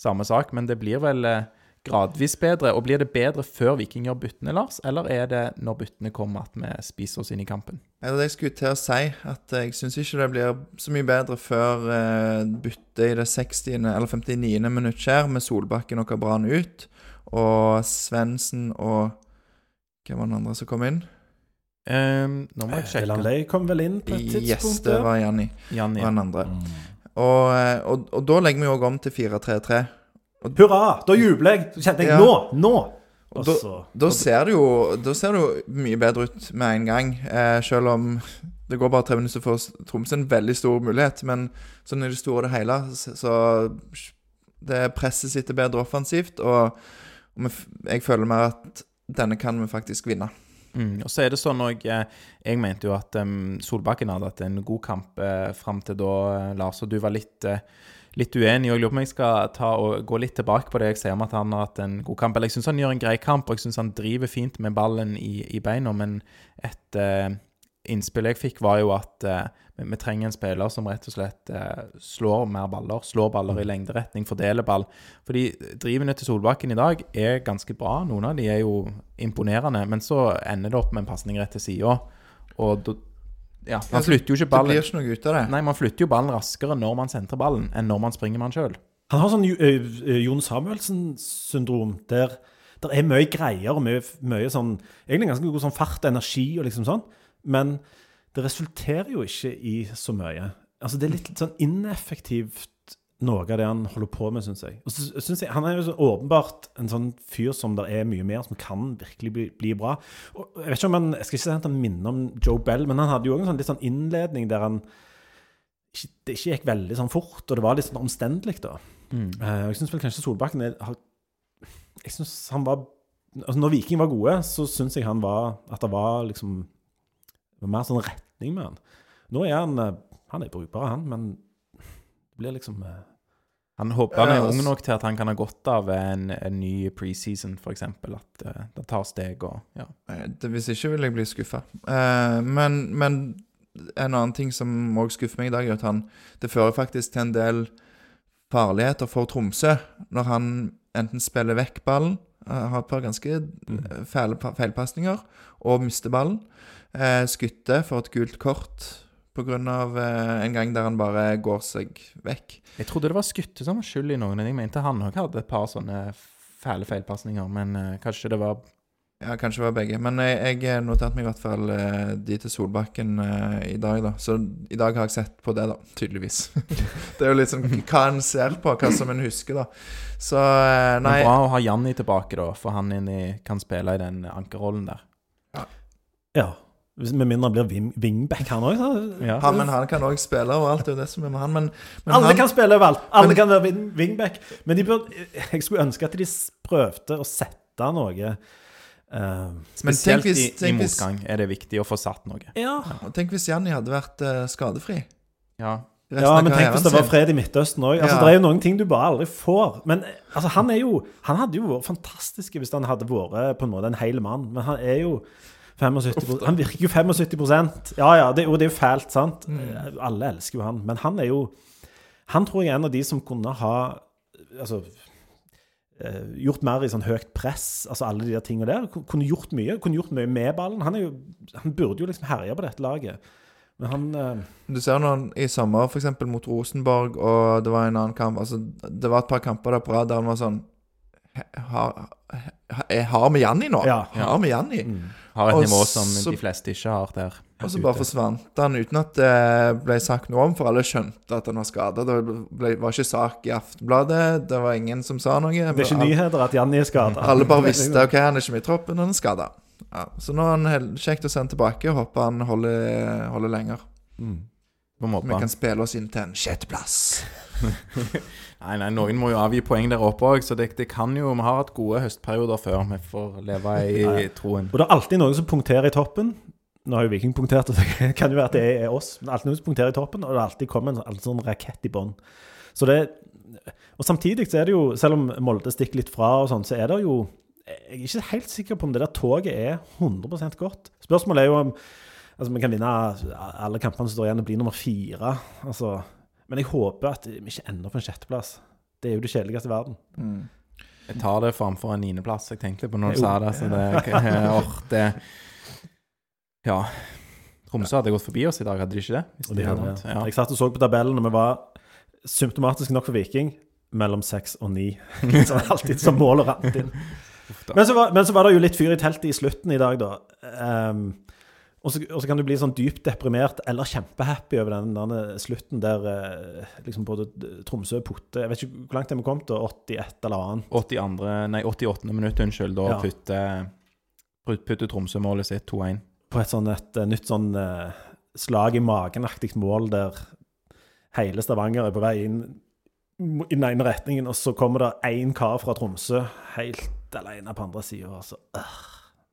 samme sak. Men det blir vel eh, gradvis bedre. Og blir det bedre før Viking gjør byttene, Lars? Eller er det når byttene kommer at vi spiser oss inn i kampen? Det jeg skulle til å si, at jeg syns ikke det blir så mye bedre før eh, byttet i det 60. eller 59. minutt skjer, med Solbakken og Kabran ut, og Svendsen og Hvem var den andre som kom inn? Um, nå må jeg Elan sjekke. Ley kom vel inn på et tidspunkt? Yes, det var Janni. Janni. Og den andre. Og, eh, og, og da legger vi òg om til 4-3-3. Hurra! Da jubler jeg! Så kjente jeg Ja. nå! Nå! Og da- så Da ser det jo Da ser det jo mye bedre ut med en gang, eh, selv om det går bare tre minutter for Tromsø en veldig stor mulighet. Men sånn i det store og det hele, så så Det presset sitter bedre offensivt, og, og vi f- jeg føler mer at denne kan vi faktisk vinne. Mm, og så er det sånn òg eh, Jeg mente jo at em, Solbakken hadde hatt en god kamp eh, fram til da, eh, Lars, og du var litt, eh, litt uenig. Og jeg lurer på om jeg skal ta og gå litt tilbake på det jeg sier om at han har hatt en god kamp. Eller jeg syns han gjør en grei kamp, og jeg syns han driver fint med ballen i, i beina, men et uh, innspill jeg fikk, var jo at uh, vi, trenger en spiller som rett og slett uh, slår mer baller. Slår baller i lengderetning, fordeler ball. Fordi drivene til Solbakken i dag er ganske bra. Noen av de er jo imponerende, men så ender det opp med en pasning rett til sida. Og Ja, man Altså, flytter jo ikke ballen. Det blir ikke noe ut av det. Nei, man flytter jo ballen raskere når man sentrer ballen, enn når man springer man sjøl. Han har sånn ø, ø, Jon Samuelsen-syndrom, der det er mye greier og mye, mye sånn Egentlig ganske god sånn fart og energi og liksom sånn, men det resulterer jo ikke i så mye. Altså Det er litt sånn ineffektivt noe av det han holder på med, syns jeg. Og så synes jeg. Han er jo så åpenbart en sånn fyr som det er mye mer som kan virkelig bli, bli bra. Og jeg vet ikke om han, jeg skal ikke si at han minner om Joe Bell, men han hadde jo også en sånn, litt sånn innledning der han ikke, det ikke gikk veldig sånn fort, og det var litt sånn omstendelig, da. Mm. Eh, jeg syns vel kanskje Solbakken er, har, Jeg synes han var altså Når Viking var gode, så syns jeg han var at det var liksom det var mer sånn retning med han. Nå er han eh, Han er brukbar, han, men det blir liksom eh, Han håper han er ung altså- nok til at han kan ha godt av en, en ny preseason, f.eks. At uh, det tar steg og ja. Hvis ikke vil jeg bli skuffa. Uh, men, men en annen ting som òg skuffer meg i dag, er at han Det fører faktisk til en del farligheter for Tromsø når han enten spiller vekk ballen, eh, har et par ganske eh, fæle feilpasninger, og mister ballen. Uh, skutter for et gult kort pga. Eh, en gang der han bare går seg vekk. Jeg trodde det var Skutte som var skyld i noen. Jeg mente han òg hadde et par sånne fæle feilpasninger, men eh, kanskje det var Ja, kanskje det var begge. Men jeg, jeg noterte meg i hvert fall eh, de til Solbakken eh, i dag, da. Så i dag har jeg sett på det, da. Tydeligvis. det er jo litt sånn hva en ser på, hva som en husker, da. Så nei Men bra å ha Janni tilbake, da, for han inn i, kan spille i den ankerrollen der. Ja. Hvis- Med mindre han blir wing- wingback, han òg. Ja. han, Men han kan òg spille overalt, det er det som er med han. Men, men Alle han, kan spille overalt. Alle Men- kan være wing- wingback. Men de burde, jeg skulle ønske at de prøvde å sette noe Uh, Spesielt hvis, i, i motgang er det viktig å få satt noe. Ja. tenk hvis Janni hadde vært uh, skadefri. Ja. ja, men tenk hvis det var fred i Midtøsten òg. Altså, Ja. Det er jo noen ting du bare aldri får. Men eh, altså, han er jo Han hadde jo vært fantastisk hvis han hadde vært på en måte en hel mann. Men han er jo 75 Han virker jo 75 Ja ja, det, og det er jo fælt, sant? Mm. Alle elsker jo han. Men han er jo Han tror jeg er en av de som kunne ha Altså eh, Gjort mer i sånn høyt press, altså alle de der tingene der. Kunne gjort mye. Kunne gjort mye med ballen. Han, jo, han burde jo liksom herje på dette laget. Men han eh, Du ser når han i sommer, f.eks. mot Rosenborg, og det var en annen kamp altså, Det var et par kamper der på rad der han var sånn Har, har, med vi Janni nå? Ja. Har vi Janni? mm. Har et Og nivå som så- de fleste ikke har der. Og så bare forsvant han uten at det ble sagt noe om, for alle skjønte at han var skada. Det ble, var ikke sak i Aftenbladet, det var ingen som sa noe. Det er ikke nyheter at Janni er skada. Alle bare visste ok, han er ikke med i troppen, han er skada. Ja, så nå er han kjekt å sende tilbake, og håper han holder, holder lenger. Mm. På. Vi kan spille oss inn til en sjetteplass. Nei, nei, noen må jo avgi poeng der oppe òg, så det, det kan jo Vi har hatt gode høstperioder før vi får leve i Nei. troen. Og det er alltid noen som punkterer i toppen. Nå har jo Viking punktert, og det kan jo være at det er oss. Men alltid noen som punkterer i toppen, og det alltid kommer en alltid sånn rakett i bånn. Så det Og samtidig så er det jo, selv om Molde stikker litt fra og sånn, så er det jo Jeg er ikke helt sikker på om det der toget er 100% godt. Spørsmålet er jo om Altså, vi kan vinne alle kampene som står igjen og bli nummer fire. Altså, men jeg håper at vi ikke ender på en sjetteplass. Det er jo det kjedeligste i verden. Mm. Jeg tar det framfor en niendeplass. Jeg tenkte på når du Jo. sa det. Så det, or, det Ja. Tromsø hadde gått forbi oss i dag, hadde de ikke det? Hvis Og de hadde, ja. ja. Jeg satt og så på tabellen, og vi var symptomatisk nok for Viking mellom seks og ni. Som alltid som mål og rant inn. Men så, var, men så var det jo litt fyr i teltet i slutten i dag, da. Ehm, og, så, og så kan du bli sånn dypt deprimert eller kjempehappy over den, denne slutten der eh, liksom både Tromsø og Potte Jeg vet ikke hvor langt de har kommet, da, 81 eller annet. 82, nei, 88. minutt, unnskyld. Da Ja. putter, putte Tromsø målet sitt 2-1. På et sånn et eh, nytt sånn eh, slag i magen-aktig mål der hele Stavanger er på vei inn i den ene retningen, og så kommer det én kar fra Tromsø helt alene på andre sida, og så øh,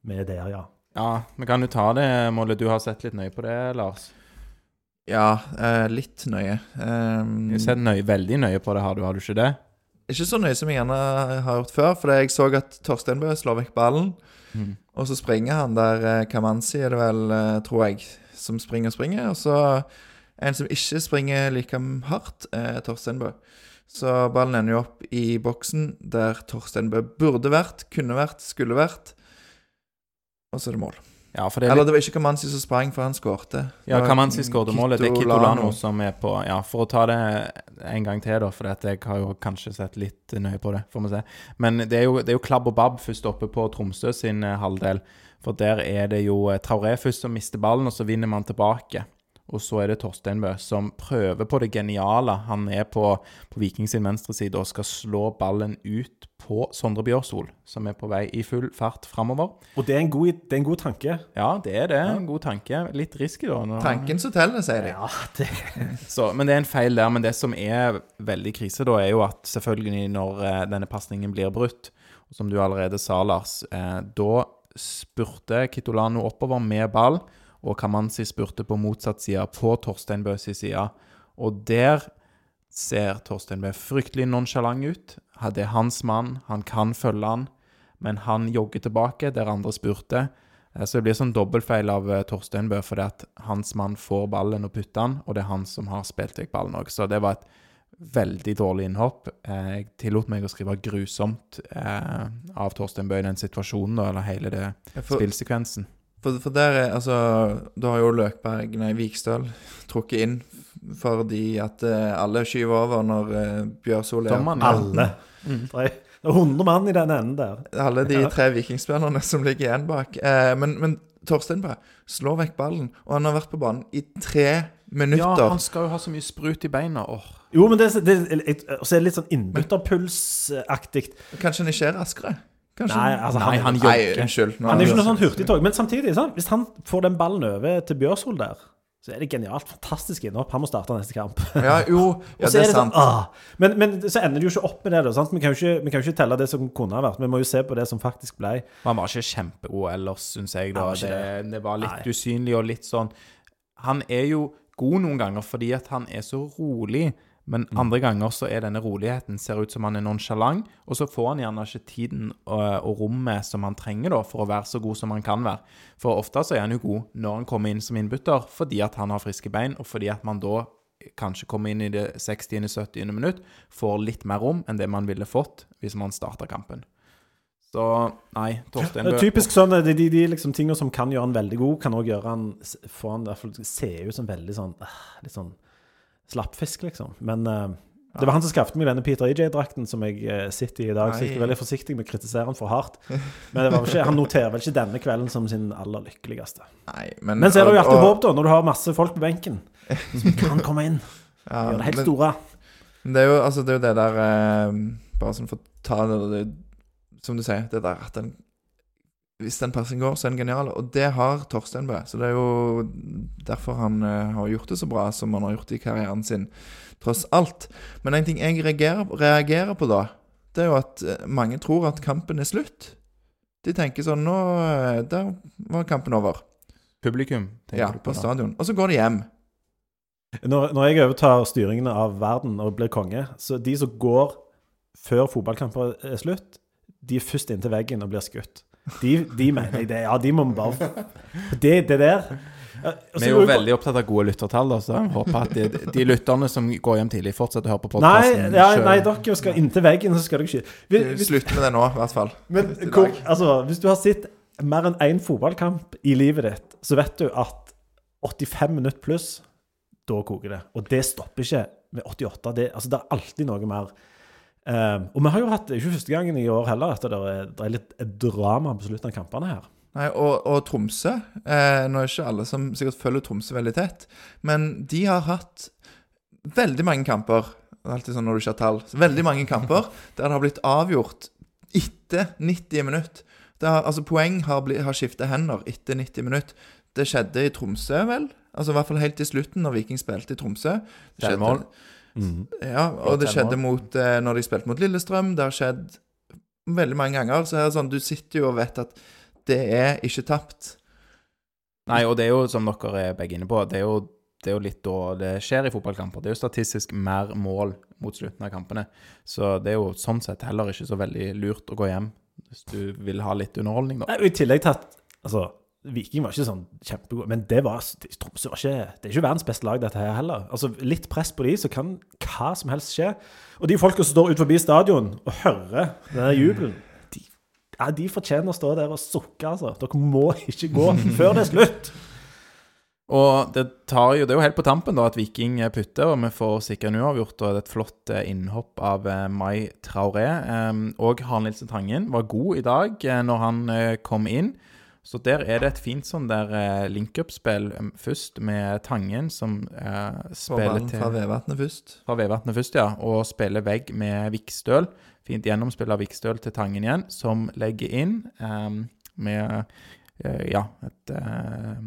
Vi er der, ja. Ja, vi kan jo ta det målet. Du har sett litt nøye på det, Lars? Ja, eh, litt nøye. Um, Jeg har sett nøye, veldig nøye på det, har du, har du ikke det? ikke så nøye som jeg gjerne har gjort før, for jeg så at Torstein Bø slår vekk ballen. Mm. Og så springer han der eh, Kamanzi, er det vel, eh, tror jeg, som springer og springer. Og så en som ikke springer like hardt, er Torstein Bø. Så ballen ender jo opp i boksen der Torstein Bø burde vært, kunne vært, skulle vært. Og så er det mål. Ja, det er Eller det var ikke Kamanzi som sprang, for han skårte. ja, Kamanzi skåret målet. Det er Kitolano. Som er på Ja, for å ta det en gang til, da, for jeg har jo kanskje sett litt nøye på det, får vi se. Men det er jo, det er jo klabb og babb først oppe på Tromsø sin eh, halvdel. For der er det jo eh, Traoré først som mister ballen, og så vinner man tilbake. Og så er det Torstein Bø som prøver på det geniale. Han er på, på Viking sin venstre side og skal slå ballen ut på Sondre Bjørsol, som er på vei i full fart framover. Og det er en god, det er en god tanke. Ja, det er det. En god tanke. Litt risky, da. når- Tanken som teller, sier de. Ja, det Så, men det er en feil der. Men det som er veldig krise, da, er jo at selvfølgelig når eh, denne pasningen blir brutt, som du allerede sa, Lars, eh, da spurte Kitolano oppover med ball, og Kamanzi spurte på motsatt side, på Torstein Bøs side. Og der ser Torstein Bø fryktelig nonsjalant ut. Det er hans mann, han kan følge han, men han jogger tilbake der andre spurte. Eh, Så det blir sånn dobbeltfeil av eh, Torstein Bø, fordi at hans mann får ballen og putter den, og det er han som har spilt vekk ballen òg. Så det var et veldig dårlig innhopp. Eh, Jeg tillot meg å skrive 'grusomt' av Torstein Bø i den situasjonen, eller hele det spillsekvensen. For, for der er altså Da har jo Løkberg, nei, Vikstøl, trukket inn fordi at eh, alle skyver over når uh, Bjørsol er alle. Er det er 100 mann i den enden der. Alle de Ja. tre vikingspillerne som ligger igjen bak. Eh, men, men Torstein bare slår vekk ballen, og han har vært på banen i tre minutter. Ja, han skal jo ha så mye sprut i beina. Åh. Jo, men det, det, det, er litt sånn innbytterpulsaktig. Kanskje han ikke er raskere? Kanskje Nei, altså, Nei, han Nei, jogger. unnskyld. nå- Han er ikke noe sånn hurtigtog. Men samtidig, sant? hvis han får den ballen over til Bjørsol der, så er det genialt. Fantastisk innhopp. Han må starte neste kamp. Ja, jo, ja, det er sant. sånn, sant. ah. men, men så ender det jo ikke opp med det. Da, sant? Vi, kan jo ikke, vi kan jo ikke telle det som kunne ha vært. Vi må jo se på det som faktisk ble. Han var ikke kjempegod ellers, syns jeg. da. Var Det, det var litt Nei. usynlig og litt sånn Han er jo god noen ganger fordi at han er så rolig, men Mm. andre ganger så er denne roligheten ser ut som han er nonsjalant, og så får han gjerne ikke tiden og, og rommet som han trenger da, for å være så god som han kan være. For ofte så er han jo god når han kommer inn som innbytter, fordi at han har friske bein, og fordi at man da kanskje kommer inn i det 60.-70. minutt, får litt mer rom enn det man ville fått hvis man starta kampen. Så nei, Torstein Bø typisk sånn, de, de, de liksom tingene som kan gjøre han veldig god, kan også gjøre han få han derfor se ut som veldig sånn ah, litt sånn slappfisk, liksom. Men uh, det var han som skaffet meg denne Peter EJ-drakten som jeg eh, sitter i i dag, så jeg er veldig forsiktig med å kritisere han for hardt. Men ikke, han noterer vel ikke denne kvelden som sin aller lykkeligste. Nei, men, Men så er det jo alltid håp, da, når du har masse folk på benken som kan komme inn. Ja, Gjøre det helt men- store. Men det er jo, altså, det, er jo det der eh, Bare sånn for å ta det, det Som du sier, det der at den Hvis den passen går, så er den genial. Og det har Torstein Bø. Så det er jo derfor han eh, har gjort det så bra som han har gjort i karrieren sin, tross alt. Men en ting jeg reagerer, reagerer på da, det er jo at eh, mange tror at kampen er slutt. De tenker sånn Nå eh, Der var kampen over. Publikum, tenker Ja, du på på stadion. Og så går de hjem. Når, når jeg overtar styringen av verden og blir konge, så de som går før fotballkamper er slutt, de er først inntil veggen og blir skutt. De, de mener jeg det. Ja, de må vi bare Det, det der Vi er jo veldig opptatt av gode lyttertall, så jeg håper at de, de lytterne som går hjem tidlig, fortsetter å høre på Nei, podkasten. ja, nei, dere skal inntil veggen, så skal dere ikke Slutt med det nå, i hvert fall. Men hvor, altså, hvis du har sett mer enn én fotballkamp i livet ditt, så vet du at 85 minutter pluss, da koker det. Og det stopper ikke med 88. Det, altså, det er alltid noe mer. Eh, og vi har jo hatt, ikke første gangen i år heller, at det er, det er litt drama på slutten av kampene her. Nei, og, og Tromsø eh, Nå er ikke alle som sikkert følger Tromsø veldig tett, men de har hatt veldig mange kamper Det er alltid sånn når du ikke har tall. Veldig mange kamper der det har blitt avgjort etter 90 minutter. Det har, altså Poeng har, bli- har skiftet hender etter 90 minutter. Det skjedde i Tromsø, vel? Altså I hvert fall helt til slutten, når Viking spilte i Tromsø. Det skjedde- Selvmål. Ja, og det skjedde mot eh, når de spilte mot Lillestrøm. Det har skjedd veldig mange ganger. Så er det sånn, du sitter jo og vet at det er ikke tapt. Nei, og det er jo, som dere er begge inne på, det er jo, det er jo litt da det skjer i fotballkamper. Det er jo statistisk mer mål mot slutten av kampene. Så det er jo sånn sett heller ikke så veldig lurt å gå hjem hvis du vil ha litt underholdning, da. Nei, og I tillegg tatt altså, Viking var ikke sånn kjempegod, men det var, Tromsø var ikke Det er ikke verdens beste lag, dette her heller. Altså, Litt press på de, så kan hva som helst skje. Og de folka som står ut forbi stadion og hører den jubelen, de ja, de fortjener å stå der og sukke, altså. Dere må ikke gå før det er slutt. Og det tar jo, det er jo helt på tampen da at Viking putter, og vi får sikre en uavgjort. Og det et flott eh, innhopp av eh, Mai Traoré. Eh, og Harald Nilsen Tangen var god i dag eh, når han kom inn. Så der er det et fint sånn der uh, link-up-spill um, først med Tangen, som uh, spiller til fra Vevatnet først. fra Vevatnet først, ja, og spiller vegg med Vikstøl. Fint gjennomspill av Vikstøl til Tangen igjen, som legger inn um, med uh, ja, et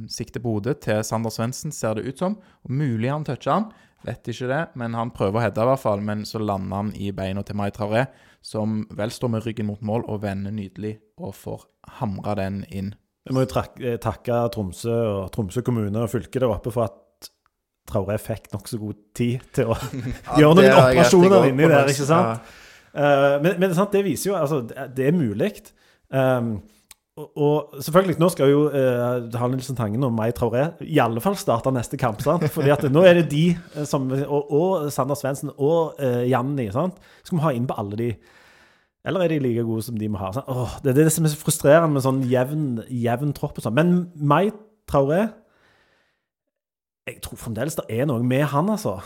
sikte på hodet til Sander Svendsen, ser det ut som. Og mulig han toucher han, vet ikke det, men han prøver å heade i hvert fall. Men så lander han i beina til Mai Traoré, som vel står med ryggen mot mål og vender nydelig og får hamra den inn. Vi må jo eh, takke Tromsø og Tromsø kommune og fylket der oppe for at Traoré fikk nokså god tid til å gjøre noen det operasjoner inni der, ikke sant? Uh, men, men sant, det viser jo altså, det- er mulig. Um, og, og selvfølgelig, nå skal jo uh, Harald Tangen og May Traoré i alle fall starte neste kamp. sant? Fordi at nå er det de som Og, og Sander Svendsen og uh, Janni. sant? Skal vi ha inn på alle de? Eller er de like gode som de vi har? Sånn, Åh, det er det som er så frustrerende med sånn jevn, jevn tropp og sånn. Men Mai Traoré Jeg tror fremdeles det er noe med han, altså.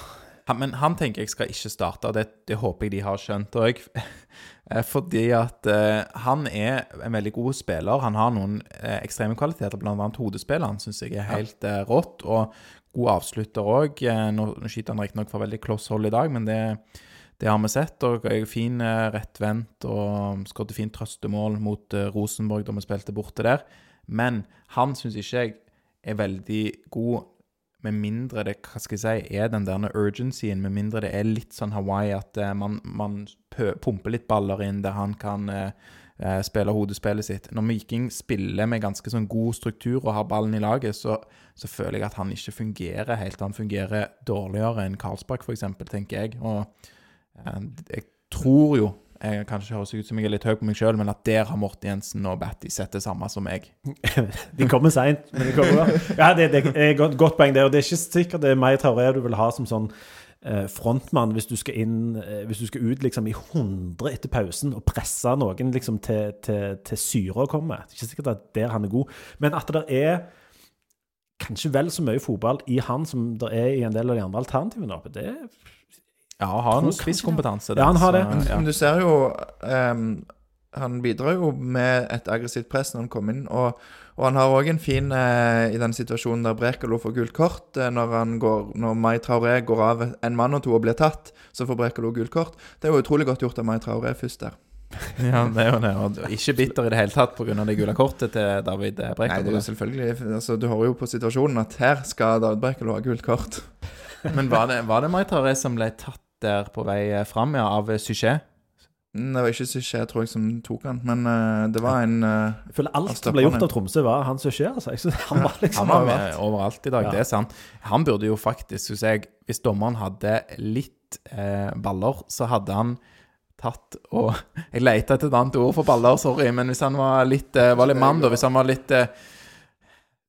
Han, men han tenker jeg skal ikke starte, og det, det håper jeg de har skjønt òg. Fordi at eh, han er en veldig god spiller. Han har noen eh, ekstreme kvaliteter, bl.a. hodespilleren syns jeg er helt eh, rått. Og god avslutter òg. Eh, nå, nå skyter han riktignok fra veldig kloss hold i dag, men det, det har vi sett. Og jeg er fin eh, rettvendt og skåret fint trøstemål mot eh, Rosenborg da vi spilte borte der. Men han syns ikke jeg er veldig god med mindre det hva skal jeg si, er den der urgencyen, med mindre det er litt sånn Hawaii at eh, man, man pumper litt baller inn der han kan spille hodespillet sitt. Når Viking spiller med ganske sånn god struktur og har ballen i laget, så, så føler jeg at han ikke fungerer helt. Han fungerer dårligere enn Karlsbakk, f.eks., tenker jeg. Og jeg tror jo jeg kanskje høres ut som jeg er litt høy på meg sjøl, men at der har Morten Jensen og Batty sett det samme som meg. De kommer seint, men de kommer. Ja, det, det er et godt, poeng, det. Og det er ikke sikkert det er mer Traoré du vil ha som sånn eh, frontmann hvis du skal inn eh, Hvis du skal ut liksom i 100 etter pausen og presse noen liksom til, til, til syre å komme. Det er ikke sikkert at der han er god. Men at det er kanskje vel så mye fotball i han som det er i en del av de andre alternativene Det det Ja, har noe spisskompetanse. Ja, han har det. så, ja. Men du ser jo um, Han bidrar jo med et aggressivt press når han kommer inn. Og, og han har òg en fin eh, i den situasjonen der Brekalo får gult kort. Eh, når han går, når Mai Traoré går av en mann og to og blir tatt, så får Brekalo gult kort. Det er jo utrolig godt gjort av Mai Traoré først der. Ja, det er jo det. Og ikke bitter i det hele tatt pga. det gule kortet til David Nei, det er jo selvfølgelig altså, Du hører jo på situasjonen at her skal David Brekalo ha gult kort. Men var det, var det Mai Traoré som ble tatt der på vei fram, ja, av Suchet? Mm, Det var ikke Suchet, tror jeg, som tok han, men uh, det var en uh, Jeg føler alt som ble gjort av Tromsø, var han suksess. Altså. Jeg synes han var liksom Han var overalt. med overalt i dag, Ja. det er sant. Han burde jo faktisk, synes jeg, hvis dommeren hadde litt eh, baller, så hadde han tatt og Jeg leter etter et annet ord for baller, sorry, men hvis han var litt, eh, var litt mann, da, hvis han var litt eh,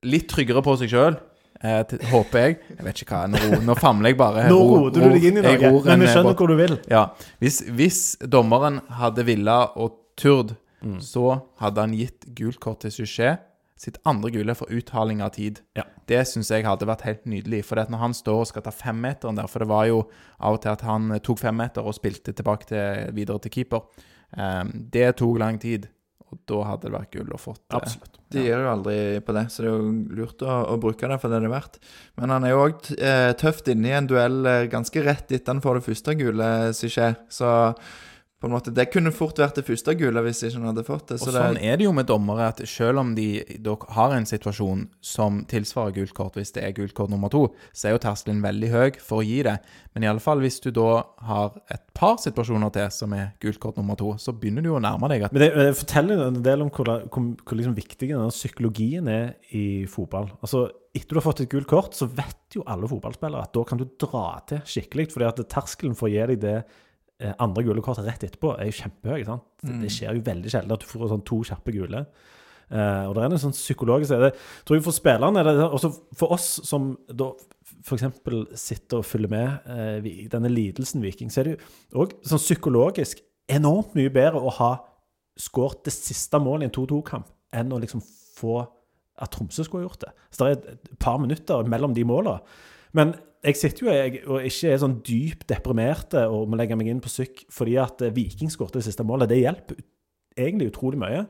Litt tryggere på seg sjøl, eh, til- håper jeg. Jeg vet ikke hva, nå, nå famler jeg bare. Nå Ro- roter du deg inn i noe, men en, vi skjønner båt. hvor du vil. Ja, hvis, hvis dommeren hadde villa og turd, Mm. så hadde han gitt gult kort til Suchet. Sitt andre gule for uthaling av tid. Ja. Det syns jeg hadde vært helt nydelig. For når han står og skal ta femmeteren der For det var jo av og til at han eh, tok femmeter og spilte tilbake til, videre til keeper. Um, det tok lang tid. Da hadde det vært gull å fått det. Absolutt. De gir jo aldri på det, så det er jo lurt å, å bruke det for det det er verdt. Men han er jo òg eh, tøft inne i en duell eh, ganske rett etter han får det første gule, Suchet. Så på en måte, det kunne fort vært det første gule hvis ikke han hadde fått det. Og sånn det, er det jo med dommere, at selv om de har en situasjon som tilsvarer gult kort, hvis det er gult kort nummer to, så er jo terskelen veldig høy for å gi det. Men i alle fall hvis du da har et par situasjoner til som er gult kort nummer to, så begynner du jo å nærme deg at Men det, det forteller en del om hvor, hvor, hvor liksom viktig denne psykologien er i fotball. Altså, Etter du har fått et gult kort, så vet jo alle fotballspillere at da kan du dra til skikkelig. fordi at terskelen for å gi deg det andre gule kortet rett etterpå er jo kjempehøy. sant? Det, det skjer jo veldig sjelden at du får sånn to kjappe gule. Uh, og det er en sånn psykologisk er det, tror jeg For spillerne er det også for oss som da f.eks. sitter og følger med eh, i denne lidelsen Viking, så er det jo òg sånn psykologisk enormt mye bedre å ha skåret det siste målet i en 2-2-kamp enn å liksom få at Tromsø skulle ha gjort det. Så det er et par minutter mellom de målene. Men jeg sitter jo jeg, og ikke er sånn dypt deprimert og må legge meg inn på psyk fordi at eh, Viking skåret det siste målet. Det hjelper egentlig utrolig mye.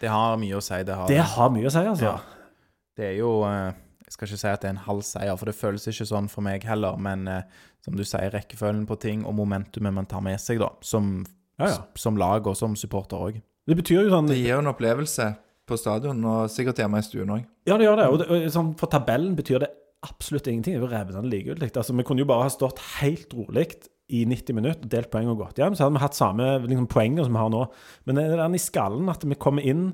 Det har mye å si. Det har, Det har mye å si, altså. Ja. Det er jo eh, Jeg skal ikke si at det er en halv seier, for det føles ikke sånn for meg heller. Men eh, som du sier, rekkefølgen på ting og momentumet man tar med seg, da, som, Ja, ja. som lag og som supporter òg. Det betyr jo sånn Det gir jo en opplevelse på stadion, og sikkert hjemme i stuen òg. Ja, det gjør det. Og, det, og sånn, for tabellen betyr det absolutt ingenting. Det var revnende likegyldig. Altså, vi kunne jo bare ha stått helt rolig i 90 minutter delt poeng og gått hjem. Så hadde vi hatt samme liksom, poenger som vi har nå. Men det er den i skallen at vi kommer inn,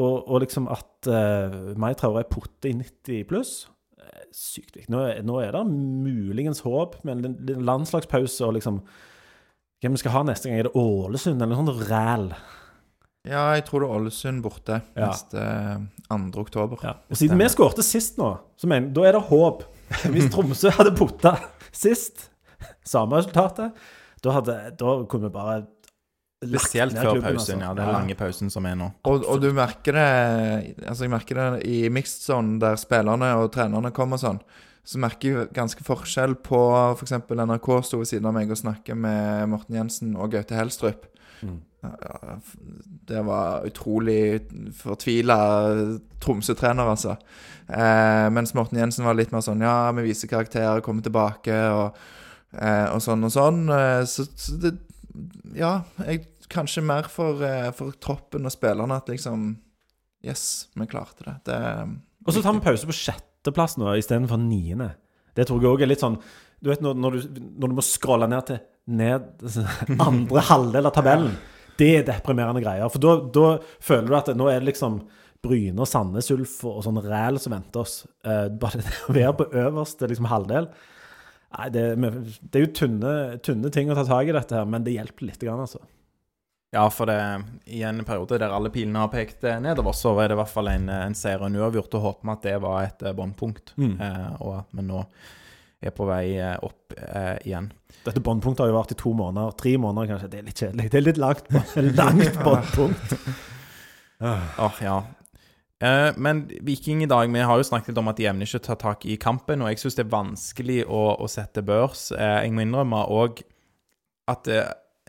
og, og liksom at uh, Mai Traoré putter i 90 pluss eh, Sykt viktig. Nå, er- nå er det muligens håp med en landslagspause og liksom Hvem vi skal ha neste gang? Er det Ålesund eller noe sånt ræl? Ja, jeg tror det er Ålesund borte Ja. neste 2. oktober. Ja. Og siden vi skårte sist nå, så mener da er det håp. Hvis Tromsø hadde putta sist, samme resultatet, da, hadde, da kunne vi bare Spesielt før klubben, pausen, altså. ja. Den lange pausen som er nå. Og, og du merker det Altså jeg merker det i mixed zone, der spillerne og trenerne kommer sånn. Så merker jeg ganske forskjell på f.eks. NRK sto ved siden av meg og snakket med Morten Jensen og Gaute Helstrup. Mm. Ja, ja, Det var utrolig fortvila Tromsø-trener, altså. Eh, mens Morten Jensen var litt mer sånn Ja, vi viser karakter, kommer tilbake og, eh, og sånn og sånn. Eh, så, så det Ja, jeg, kanskje mer for, eh, for troppen og spillerne at liksom Yes, vi klarte det. det Og så tar vi pause på sjetteplass nå istedenfor niende. Det tror jeg òg er litt sånn Du vet når, når, du, når du må scrolle ned til ned, andre halvdel av tabellen. Det er deprimerende greier. For da, da føler du at nå er det liksom Bryne og Sandnes Ulf og sånn ræl som venter oss. Uh, bare det å være på øverste liksom, halvdel Nei, det, det er jo tynne, tynne ting å ta tak i dette her, men det hjelper litt, grann, altså. Ja, for det, i en periode der alle pilene har pekt eh, nedover, så var det i hvert fall en, en seier og en uavgjort, og håper vi at det var et eh, båndpunkt. Mm. Uh, men nå er på vei eh, opp eh, igjen. Dette båndpunktet har jo vært i to måneder. Tre måneder, kanskje. Det er litt kjedelig. Det er litt langt, langt båndpunkt. Åh, ja. Eh, men Viking i dag, vi har jo snakket litt om at de evner ikke å ta tak i kampen, og jeg syns det er vanskelig å, å sette børs. Eh, jeg må innrømme òg at eh,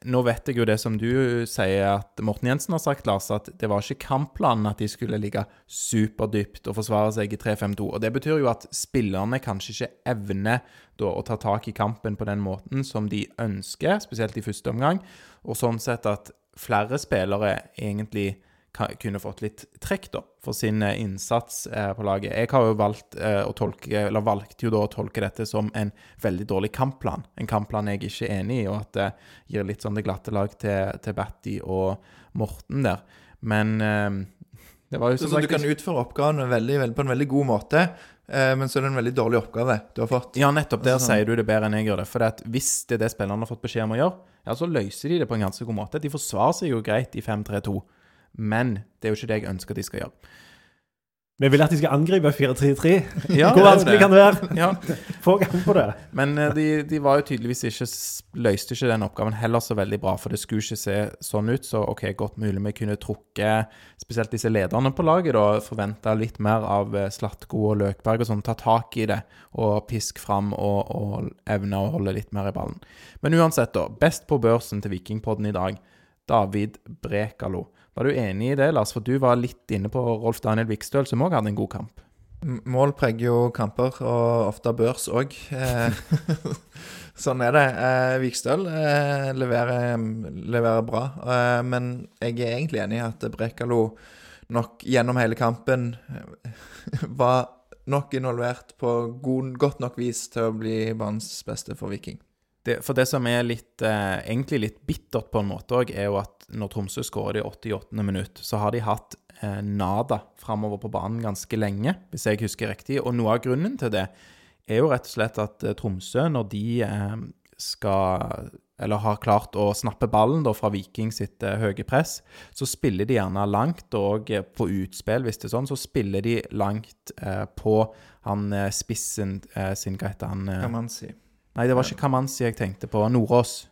nå vet jeg jo det som du sier, at Morten Jensen har sagt, Lars, at det var ikke kampplanen at de skulle ligge superdypt og forsvare seg i 3-5-2. Og det betyr jo at spillerne kanskje ikke evner da å ta tak i kampen på den måten som de ønsker, spesielt i første omgang, og sånn sett at flere spillere egentlig kunne fått litt trekk da, for sin eh, innsats eh, på laget. Jeg har jo valgt eh, å tolke, eller valgte jo da å tolke dette som en veldig dårlig kampplan. En kampplan jeg ikke er enig i, og at det gir litt sånn det glatte lag til, til Batty og Morten der. Men eh, det var jo som så du kan utføre oppgavene veldig, veldig, på en veldig god måte, eh, men så er det en veldig dårlig oppgave du har fått. Ja, nettopp. Der Sånn. sier du det bedre enn jeg gjør det. For hvis det er det spillerne har fått beskjed om å gjøre, ja, så løser de det på en ganske god måte. De forsvarer seg jo greit i 5-3-2, men det er jo ikke det jeg ønsker de skal gjøre. Vi vil at de skal angripe 4-3-3. Ja, Hvor vanskelig kan det være? Ja, Få gang på det. Men eh, de, de var jo tydeligvis ikke løste ikke den oppgaven heller så veldig bra, for det skulle ikke se sånn ut. Så OK, godt mulig vi kunne trukket spesielt disse lederne på laget, da, forventa litt mer av eh, Slatko og Løkberg og sånn. Ta tak i det og pisk fram og, og evne å holde litt mer i ballen. Men uansett, da. Best på børsen til Vikingpodden i dag, David Brekalo. Var du enig i det, Lars? For du var litt inne på Rolf Daniel Vikstøl, som òg hadde en god kamp. Mål preger jo kamper, og ofte børs òg. Eh, sånn er det. Eh, Vikstøl eh, leverer, leverer bra, eh, men jeg er egentlig enig i at Brekalo nok gjennom hele kampen eh, var nok involvert på god, godt nok vis til å bli banens beste for Viking. Det, for det som er litt, eh, egentlig litt bittert på en måte òg, er jo at når Tromsø skårer i 88. minutt, så har de hatt eh, nada framover på banen ganske lenge, hvis jeg husker riktig. Og noe av grunnen til det er jo rett og slett at eh, Tromsø, når de eh, skal eller har klart å snappe ballen da fra Viking sitt eh, høye press, så spiller de gjerne langt, og eh, på utspill, hvis det er sånn, så spiller de langt eh, på han eh, spissen eh, sin, hva heter han? Eh, kan man si. Nei, det var ikke Kamanzi jeg tenkte på. Nordås.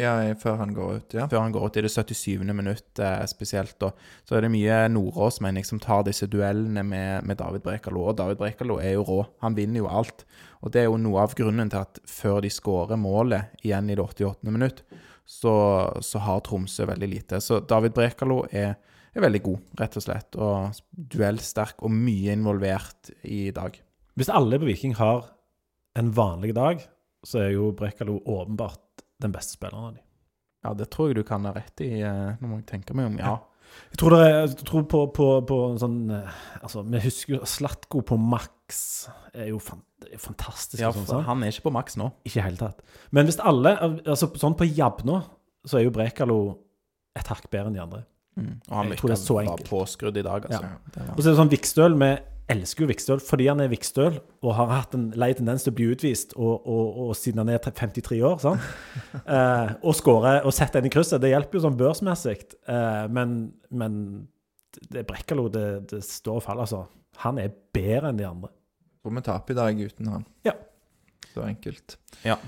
Ja, før han går ut, ja. før han går ut i det 77. minutt eh, spesielt. Da. Så er det mye Nordås, mener jeg, som tar disse duellene med, med David Brekalo. Og David Brekalo er jo rå. Han vinner jo alt. Og det er jo noe av grunnen til at før de skårer målet igjen i det 88. minutt, så, så har Tromsø veldig lite. Så David Brekalo er, er veldig god, rett og slett. Og duellsterk og mye involvert i dag. Hvis alle på Viking har en vanlig dag, så er jo Brekalo åpenbart den beste spilleren av dem. Ja, det tror jeg du kan ha rett i. når Nå må jeg tenke meg om. Ja. Jeg tror, det er, jeg tror på, på, på sånn eh, Altså, vi husker jo Slatko på maks er jo fan, fantastisk. ja, for sånn, han er ikke på maks nå. Ikke i hele tatt. Men hvis alle altså Sånn på Jabna, så er jo Brekalo et hakk bedre enn de andre. Mm. Og han enkelt. påskrudd i dag, altså. Ja. Og så er det sånn Vikstøl Vi elsker jo Vikstøl fordi han er Vikstøl og har hatt en lei tendens til å bli utvist og, og, og siden han er 53 år, sant? Eh, og skåre og sette en i krysset. Det hjelper jo sånn børsmessig, eh, men, men det er Brekkalo det, det står og faller, altså. Han er bedre enn de andre. Tror vi taper i dag uten han. Ja. Så enkelt. Ja.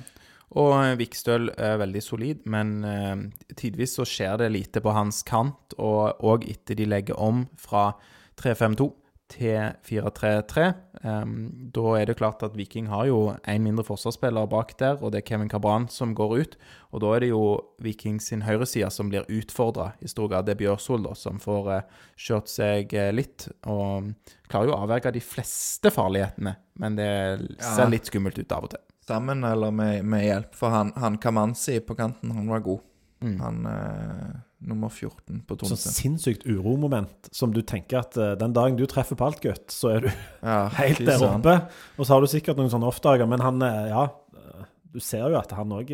Og eh, Vikstøl er veldig solid, men eh, tidvis så skjer det lite på hans kant. Og òg etter de legger om fra 3-5-2 til 4-3-3. Um, da er det klart at Viking har jo én mindre forsvarsspiller bak der, og det er Kevin Cabran som går ut. Og da er det jo Viking sin høyreside som blir utfordra i stor grad. Det er Bjørsol da, som får uh, kjørt seg uh, litt. Og klarer jo å avverge de fleste farlighetene, men det ser Ja. litt skummelt ut av og til. Sammen eller med, med hjelp, for han, han Kamanzi på kanten, han var god. Mm. Han eh, nummer 14 på Sånn Tromsø. sinnssykt uromoment som du tenker at uh, den dagen du treffer på alt, gutt, så er du Ja, helt der oppe. Og så har du sikkert noen sånne off-dager, men han, uh, ja eh, Du ser jo at han òg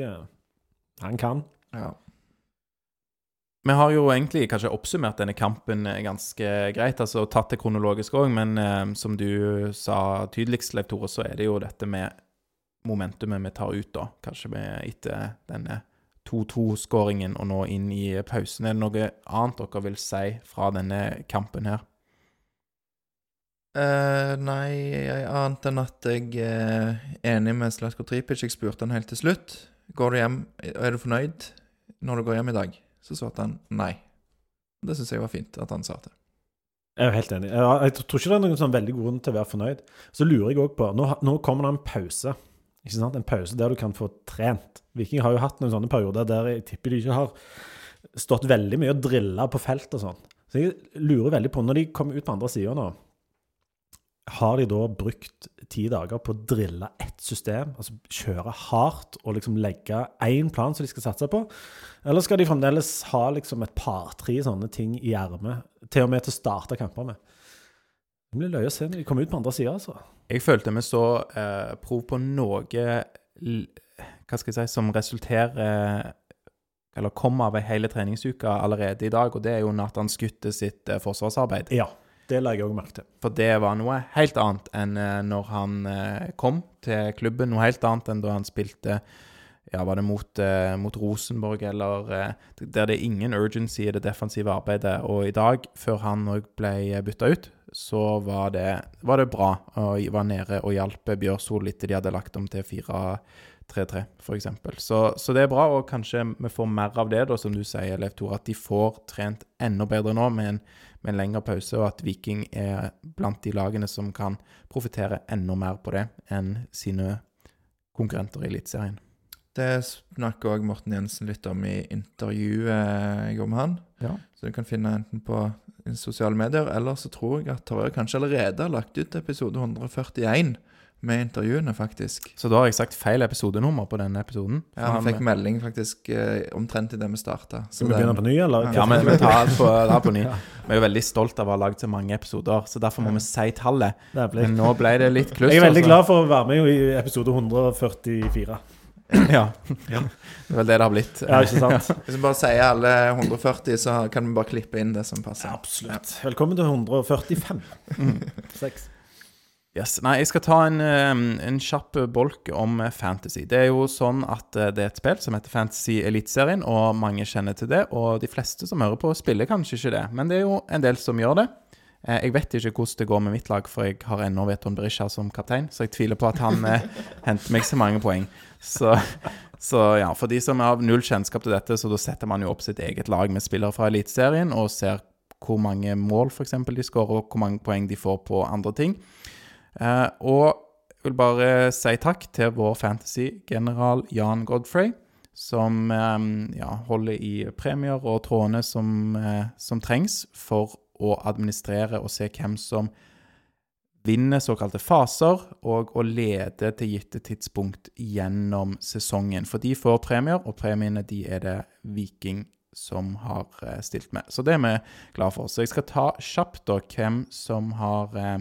Han kan. Ja. Vi har jo egentlig kanskje oppsummert denne kampen ganske greit, altså tatt det kronologisk òg, men som du sa tydeligst, Leif Tore, så er det jo dette med momentumet vi tar ut, da. Kanskje med etter denne 2-2-skåringen og nå inn i pausen. Er det noe annet dere vil si fra denne kampen her? Uh, nei, annet enn at jeg er enig med Slatko Tripic. Jeg spurte han helt til slutt. Går du hjem, Er du fornøyd når du går hjem i dag? Så svarte han nei. Det syns jeg var fint at han sa det. Jeg er helt enig. Jeg, jeg tror ikke det er noen sånn veldig grunn til å være fornøyd. Så lurer jeg òg på nå, nå kommer det en pause. Ikke sant? En pause der du kan få trent. Viking har jo hatt noen sånne perioder der jeg tipper de ikke har stått veldig mye og drilla på felt og sånn. Så jeg lurer veldig på, når de kommer ut på andre sida nå, har de da brukt ti dager på å drille ett system, altså kjøre hardt og liksom legge én plan som de skal satse på? Eller skal de fremdeles ha liksom et par-tre sånne ting i ermet, til og med til å starte kamper med? Det blir løye å se når de kommer ut på andre sida, altså. Jeg følte vi så eh, prov på noe Hva skal jeg si Som resulterer Eller kommer av ei hele treningsuke allerede i dag, og det er jo Nathan Skutte sitt eh, forsvarsarbeid. Ja, det la jeg òg merke til. For det var noe helt annet enn eh, når han eh, kom til klubben. Noe helt annet enn da han spilte ja, var det mot, eh, mot Rosenborg, eller eh, der det er ingen urgency i det defensive arbeidet. Og i dag, før han òg ble bytta ut, så var det, var det bra. Og var nede og hjalp Bjørsol etter de hadde lagt om til 4-3-3, f.eks. Så, så det er bra, og kanskje vi får mer av det, da, som du sier, Leif Tore. At de får trent enda bedre nå med en, med en lengre pause, og at Viking er blant de lagene som kan profitere enda mer på det enn sine konkurrenter i Eliteserien. Det snakker òg Morten Jensen litt om i intervjuet jeg gjorde med han. Ja. Så du kan finne enten på sosiale medier, eller så tror jeg at Torøy kanskje allerede har lagt ut episode 141 med intervjuene, faktisk. Så da har jeg sagt feil episodenummer på denne episoden. Ja, Han fikk melding faktisk eh, omtrent idet vi starta. Skal vi begynne på ny, eller? Ja, men vi tar alt på, alt på ny. Vi er jo veldig stolt av å ha lagd så mange episoder, så derfor må vi si tallet. Men nå ble det litt kluss. Jeg er veldig altså. glad for å være med i episode 144. Ja. Det er vel det det har blitt. Ja, ikke sant? Hvis vi bare sier alle 140, så kan vi bare klippe inn det som passer. Absolutt. Velkommen til 145. Seks. Yes. Nei, jeg skal ta en, eh, en kjapp bolk om eh, fantasy. Det er jo sånn at eh, det er et spill som heter Fantasy Eliteserien, og mange kjenner til det. Og de fleste som hører på, spiller kanskje ikke det, men det er jo en del som gjør det. Eh, Jeg vet ikke hvordan det går med mitt lag, for jeg har ennå Veton Berisha som kaptein, så jeg tviler på at han henter meg så mange poeng. Så, så ja, for de som har null kjennskap til dette, så da setter man jo opp sitt eget lag med spillere fra Eliteserien og ser hvor mange mål for eksempel de skårer, og hvor mange poeng de får på andre ting. Eh, og jeg vil bare si takk til vår fantasy-general Jan Godfrey, som eh, ja, holder i premier og trådene som, eh, som trengs for å administrere og se hvem som vinner såkalte faser, og å lede til gitte tidspunkt gjennom sesongen. For de får premier, og premiene de er det Viking som har eh, stilt med. Så det er vi glad for. Så jeg skal ta kjapt da hvem som har eh,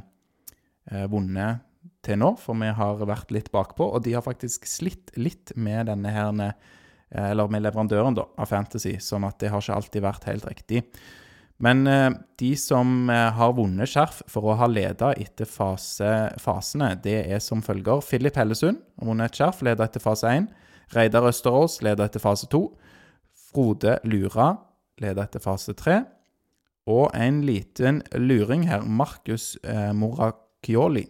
eh, vunnet til nå, for vi har vært litt bakpå, og de har faktisk slitt litt med denne her, eh, eller med leverandøren da, av Fantasy, sånn at det har ikke alltid vært helt riktig. Men eh, de som eh, har vunnet skjerf for å ha leda etter fase, fasene, det er som følger. Philip Hellesund har vunnet et skjerf, leda etter fase 1. Reidar Østerås leda etter fase 2. Frode Lura leda etter fase 3. Og en liten luring her, Markus eh, Morakioli.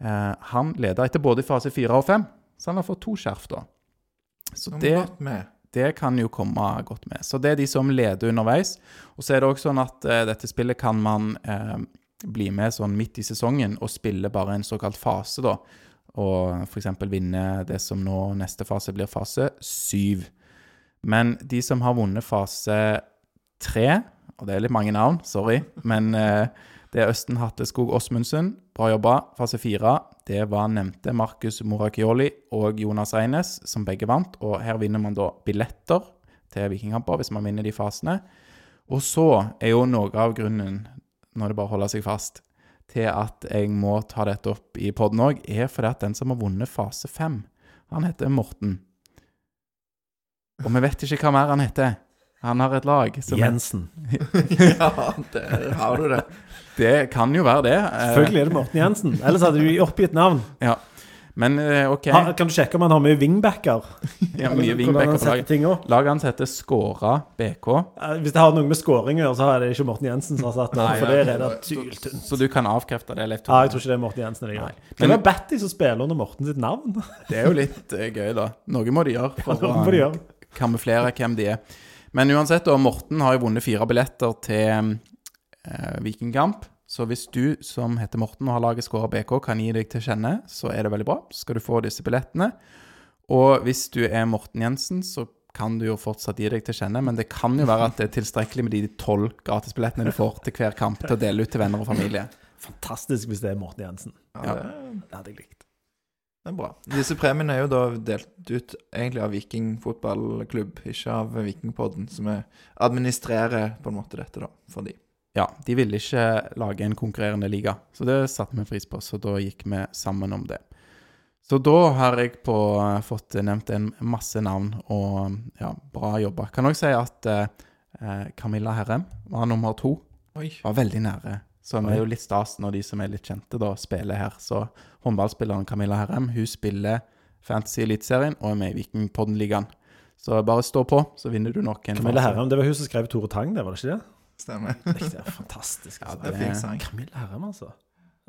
Eh, han leda etter både i fase 4 og 5, så han har fått to skjerf, da. Så det. Det kan jo komme godt med. Så det er de som leder underveis. Og så er det også sånn at eh, dette spillet kan man eh, bli med sånn midt i sesongen og spille bare en såkalt fase, da. Og f.eks. vinne det som nå neste fase blir fase syv. Men de som har vunnet fase tre, og det er litt mange navn, sorry, men eh, det er Østen Hatteskog Åsmundsen. Bra jobba. Fase fire, det var nevnte Markus Morakioli og Jonas Reines, som begge vant. Og her vinner man da billetter til Vikingkamper hvis man vinner de fasene. Og så er jo noe av grunnen, når det bare holder seg fast, til at jeg må ta dette opp i poden òg, er fordi at den som har vunnet fase fem, han heter Morten. Og vi vet ikke hva mer han heter. Han har et lag som Jensen. Ja, der har du det. Det kan jo være det. eh, Selvfølgelig er det Morten Jensen. Ellers hadde du oppgitt navn. Ja. Men eh, OK. Ha, kan du sjekke om han har mye wingbacker? Ja, mye wingbacker på laget. Laget hans heter Skåra BK. Eh, Hvis det har noe med scoring å gjøre, så er det ikke Morten Jensen som har satt den. For det er det syltynt. Så du kan avkrefte det, Leif Ja, jeg tror ikke det er Morten Jensen. Det. Men det er Batty som spiller under Morten sitt navn. Det er jo litt gøy, da. Noe må de gjøre for ja, å gjøre? kamuflere hvem de er. Men uansett, da, Morten har jo vunnet fire billetter til eh, Vikingkamp. Så hvis du som heter Morten og har laget Skåra BK, kan gi deg til kjenne, så er det veldig bra. Så skal du få disse billettene. Og hvis du er Morten Jensen, så kan du jo fortsatt gi deg til kjenne, men det kan jo være at det er tilstrekkelig med de tolv gratisbillettene du får til hver kamp til å dele ut til venner og familie. Fantastisk hvis det er Morten Jensen. Ja, Ja. det, Det hadde jeg likt. det er bra. Disse premiene er jo da delt ut egentlig av Viking fotballklubb, ikke av Vikingpodden, som er, administrerer på en måte dette, da, for de. Ja, de ville ikke lage en konkurrerende liga, så det satte vi pris på. Så da gikk vi sammen om det. Så da har jeg på, fått nevnt en masse navn, og ja, bra jobba. Kan òg si at eh, Camilla Herrem var nummer to. Oi. Var veldig nære. Så det er jo litt stas når de som er litt kjente, da spiller her. Så håndballspilleren Camilla Herrem, hun spiller Fantasy Eliteserien og er med i Vikingpodden-ligaen. Så bare stå på, så vinner du nok en Camilla. Herrem, det var hun som skrev Tore Tang, det, var det ikke det? Stemmer. Det er fantastisk. Ja, Altså. Det er fin sang. Camilla Herrem, altså.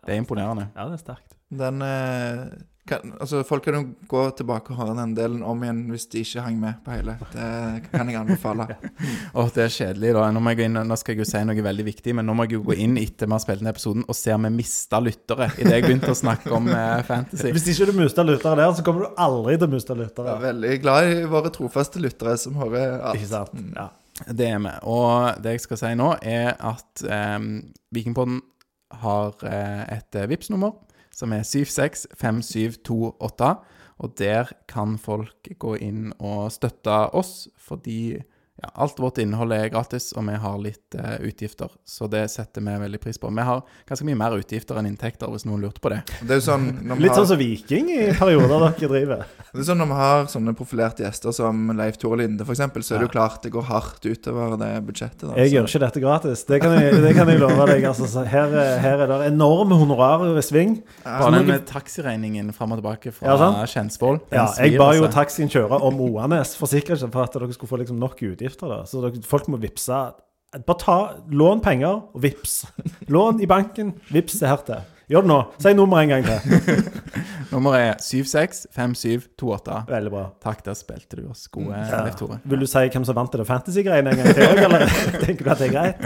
Det er imponerende. Ja, det er sterkt. Den eh, kan, Altså, folk kan jo gå tilbake og høre den delen om igjen hvis de ikke hang med på hele. Det kan jeg anbefale. Åh, det er kjedelig, da. Nå, må jeg gå inn, nå skal jeg jo si noe veldig viktig, men nå må jeg jo gå inn etter vi har spilt inn episoden og se om vi mista lyttere idet jeg begynte å snakke om eh, fantasy. Hvis ikke du mister lyttere der, så kommer du aldri til å miste Jeg er veldig glad i våre trofaste lyttere som hører alt. Ikke sant? Ja. Det er vi. Og det jeg skal si nå, er at eh, Vikingpodden har eh, et vips nummer som er 765728. Og der kan folk gå inn og støtte oss, fordi ja, alt vårt innhold er gratis, og vi har litt uh, utgifter. Så det setter vi veldig pris på. Vi har ganske mye mer utgifter enn inntekter, hvis noen lurte på det. Det er sånn når Litt har, sånn som Viking i perioder dere driver. det er sånn når vi har sånne profilerte gjester som Leif Tore Linde, f.eks., så er det jo klart det går hardt utover det budsjettet. Da. Jeg Så- gjør ikke dette gratis. Det kan jeg, det kan jeg love deg. Altså, her, er- her er det enorme honorarer ved sving. Bare den med taxiregningen fram og tilbake fra Ja? Kjensvoll. Ja, jeg ba jo altså. taxien kjøre om Oanes for sikkerhet for at dere skulle få liksom nok utgifter. Da Så dere, folk må vippse Bare ta, lån penger og vips. Lån i banken, vips det her til. Gjør det nå. Si nummeret en gang til. Nummeret er 765728. Veldig bra. Takk, der spilte du oss gode, Ja. Leif Tore. Vil du si hvem som vant det fantasy-greiene en gang til òg, eller tenker du at det er greit?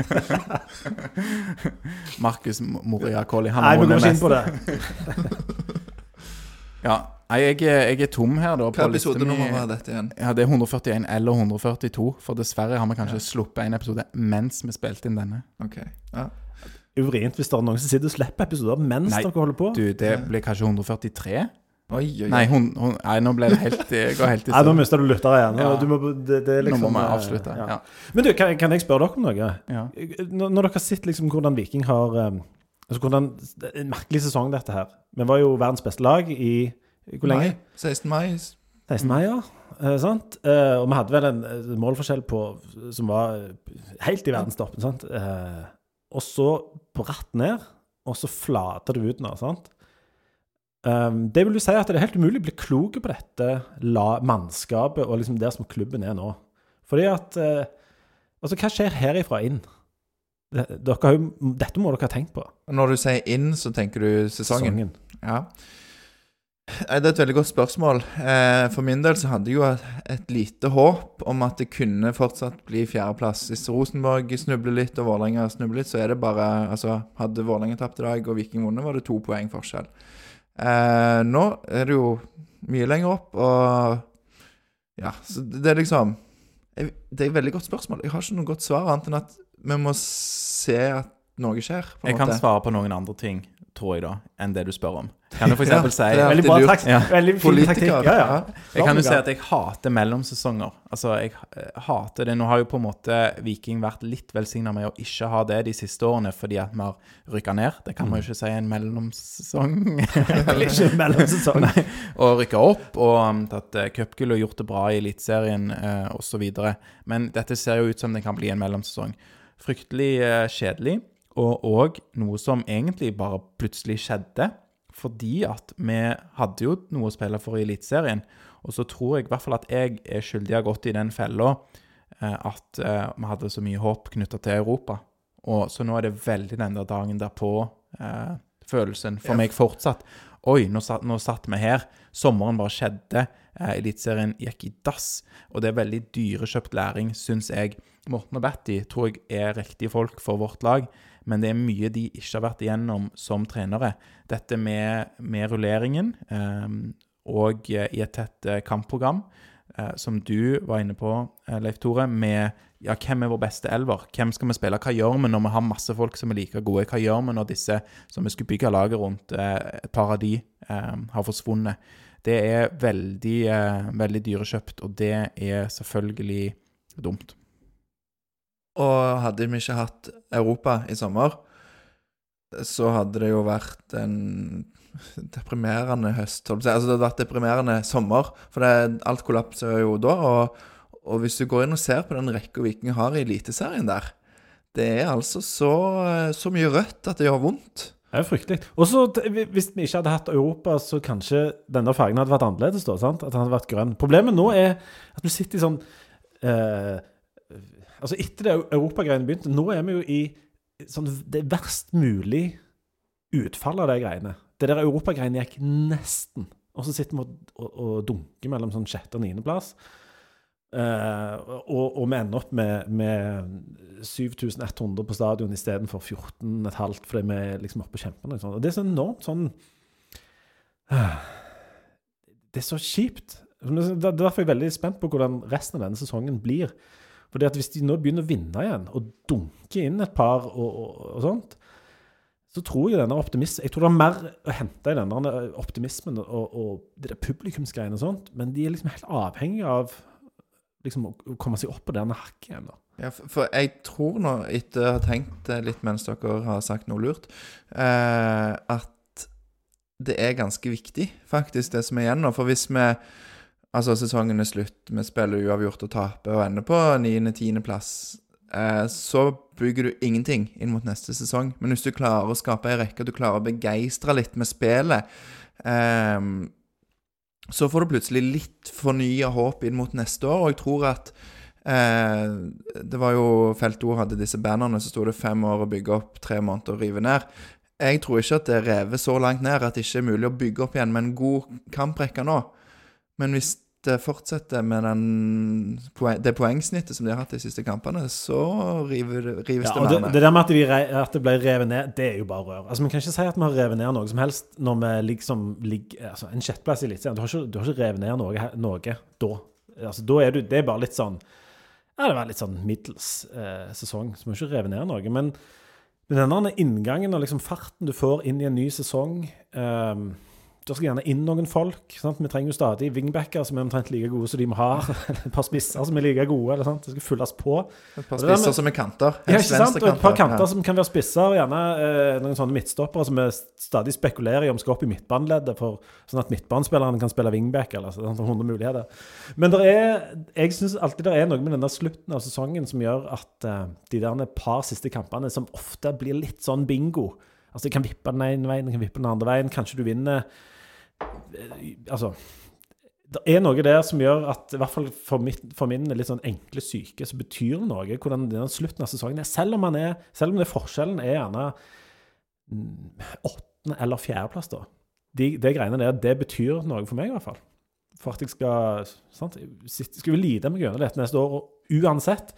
Markus Moria Colli. Han Nei, vi går ikke inn på det. Ja. Nei, jeg, er- jeg er tom her, da. Hva episodenummer var dette igjen? Ja, det er 141 eller 142. For dessverre har vi kanskje sluppet en episode mens vi spilte inn denne. Ok. Ja. Uvrient hvis det er noen som sitter og slipper episoder mens Nei, dere holder på. Du, det blir kanskje 143? Oi, oi, oi. Nei, hun, hun, nei nå ble det helt Det går helt i Nei, nå mister du lyttere igjen. Ja. du må, det, det er Nå liksom, må vi eh, avslutte. ja. Ja. Men du, kan, kan jeg spørre dere om noe? Ja. Når, når dere har sett liksom hvordan Viking har eh, altså hvordan, En merkelig sesong, dette her. Vi var jo verdens beste lag i Hvor lenge? Mai. 16. mai. 16. mai, ja. Eh, sant? Eh, og vi hadde vel en eh, målforskjell på som var eh, helt i verdenstoppen. Sant? Eh, og så bratt ned, og så flater det ut nå. sant? Um, det vil jo si at det er helt umulig å bli klok på dette la mannskapet og liksom der som klubben er nå. Fordi at eh, Altså, hva skjer herifra inn? Det, dere har jo, dette må dere ha tenkt på. Når du sier inn, så tenker du sesongen. Ja. Nei, Det er et veldig godt spørsmål. Eh, For min del så hadde jeg jo et, lite håp om at det kunne fortsatt bli fjerdeplass. Hvis Rosenborg snubler litt og Vålerenga snubler litt, så er det bare Altså, hadde Vålerenga tapt i dag og Viking vunnet, var det to poeng forskjell. Eh, nå er det jo mye lenger opp, og Ja, så det er liksom Det er et veldig godt spørsmål. Jeg har ikke noe godt svar, annet enn at vi må se at noe skjer. Jeg kan svare på noen andre ting, tror jeg, da, enn det du spør om. Kan du f.eks. Ja, si Veldig bra alltid Ja. Veldig fin Politiker. taktikk. Ja, ja. Jeg kan jo si at jeg hater mellomsesonger. Altså, jeg eh, hater det. Nå har jo på en måte Viking vært litt velsigna med å ikke ha det de siste årene, fordi at vi har rykka ned. Det kan man jo ikke si en mellomsesong. Eller ikke mellomsesong. og rykka opp, og um, tatt uh, cupgull og gjort det bra i Eliteserien uh, osv. Men dette ser jo ut som det kan bli en mellomsesong. Fryktelig eh, kjedelig, og òg noe som egentlig bare plutselig skjedde. Fordi at vi hadde jo noe å spille for i Eliteserien. Og så tror jeg i hvert fall at jeg er skyldig har gått i den fella eh, at eh, vi hadde så mye håp knytta til Europa. Og Så nå er det veldig den der dagen derpå eh, for meg fortsatt. Oi, nå satt, nå satt vi her. Sommeren bare skjedde. Eh, Eliteserien gikk i dass. Og det er veldig dyrekjøpt læring, syns jeg. Morten og Batty tror jeg er riktige folk for vårt lag, men det er mye de ikke har vært igjennom som trenere. Dette med, med rulleringen eh, og eh, i et tett eh, kampprogram, eh, som du var inne på, Leif Tore, med ja, hvem er vår beste elver? Hvem skal vi spille? Hva gjør vi når vi har masse folk som er like gode? Hva gjør vi når disse som vi skulle bygge laget rundt, et par av de eh, har forsvunnet? Det er veldig, veldig dyrekjøpt, og det er selvfølgelig dumt. Og hadde vi ikke hatt Europa i sommer, så hadde det jo vært en deprimerende høst. Altså, det hadde vært deprimerende sommer, for det, alt kollapser jo da. Og, og hvis du går inn og ser på den rekka Viking har i Eliteserien der, det er altså så, så mye rødt at det gjør vondt. Det er fryktelig. Og så, hvis vi ikke hadde hatt Europa, så kanskje denne fargen hadde vært annerledes. da, sant? At den hadde vært grønn. Problemet nå er at vi sitter i sånn eh, Altså, etter det europagreiene begynte, nå er vi jo i sånn det verst mulig utfall av de greiene. Det der europagreiene gikk nesten. Og så sitter vi og, og, og dunker mellom sånn sjette- og niendeplass. Uh, og, og vi ender opp med, med 7100 på stadion istedenfor 14,5 fordi vi er liksom oppe og kjemper. Sånn. og det er så enormt sånn uh, Det er så kjipt. Det er derfor jeg er veldig spent på hvordan resten av denne sesongen blir. Fordi at Hvis de nå begynner å vinne igjen, og dunke inn et par og, og, og sånt, så tror jeg denne optimismen Jeg tror det er mer å hente i denne optimismen og, og der publikumsgreiene og sånt, men de er liksom helt avhengige av liksom å komme seg opp på denne hakket igjen. da. Ja, for, jeg tror nå, etter å ha tenkt litt mens dere har sagt noe lurt, eh, at det er ganske viktig, faktisk, det som er igjen nå. For hvis vi Altså, sesongen er slutt, vi spiller uavgjort og taper og ender på 9.-10.-plass, eh, så bygger du ingenting inn mot neste sesong. Men hvis du klarer å skape ei rekke, du klarer å begeistre litt med spillet, eh, så får du plutselig litt fornya håp inn mot neste år. Og jeg tror at Eh, det var jo Felt O hadde disse bannerne, så sto det fem år å bygge opp, tre måneder å rive ned. Jeg tror ikke at det er revet så langt ned at det ikke er mulig å bygge opp igjen med en god kamprekke nå. Men hvis det fortsetter med den, det poengsnittet som de har hatt de siste kampene, så river, rives Ja, det det, mer ned. det der med at, vi, at det ble revet ned, det er jo bare rør. Altså, Vi kan ikke si at vi har revet ned noe som helst når vi liksom ligger altså, En sjetteplass i Eliteserien. Du, du har ikke revet ned noe, noe da. Altså, da er du, det er bare litt sånn Ja, det var litt sånn middels eh, sesong, så vi har ikke revet ned noe. Men, men denne inngangen og liksom farten du får inn i en ny sesong ehm, Da skal gjerne inn noen folk. Sant? Vi trenger jo stadig wingbacker som er omtrent like gode som de vi har. Et par spisser som er like gode. Eller sant? Det skal fylles på. Et par det med- spisser som er kanter. Ja, ikke sant? Og et par kanter kanter som kan være spisser, og gjerne eh, noen sånne midtstoppere som vi stadig spekulerer i om skal opp i midtbaneleddet, for, sånn at midtbanespillerne kan spille wingback, eller sånn, for 100 muligheter. Men det er, jeg syns alltid det er noe med denne slutten av sesongen som gjør at eh, de der par siste kampene, som ofte blir litt sånn bingo Altså, de kan vippe den ene veien, de kan vippe den andre veien, kanskje du vinner Altså det er noe der som gjør at, i hvert fall for, mitt, for min litt sånn enkle syke, så betyr det noe hvordan denne slutten av sesongen er. Selv om, er, selv om det forskjellen er gjerne mm, åttende- eller fjerdeplass, da. De, det greiene der, det betyr noe for meg, i hvert fall. For at jeg skal sant? Skal jo lide meg gjennom dette neste år, uansett.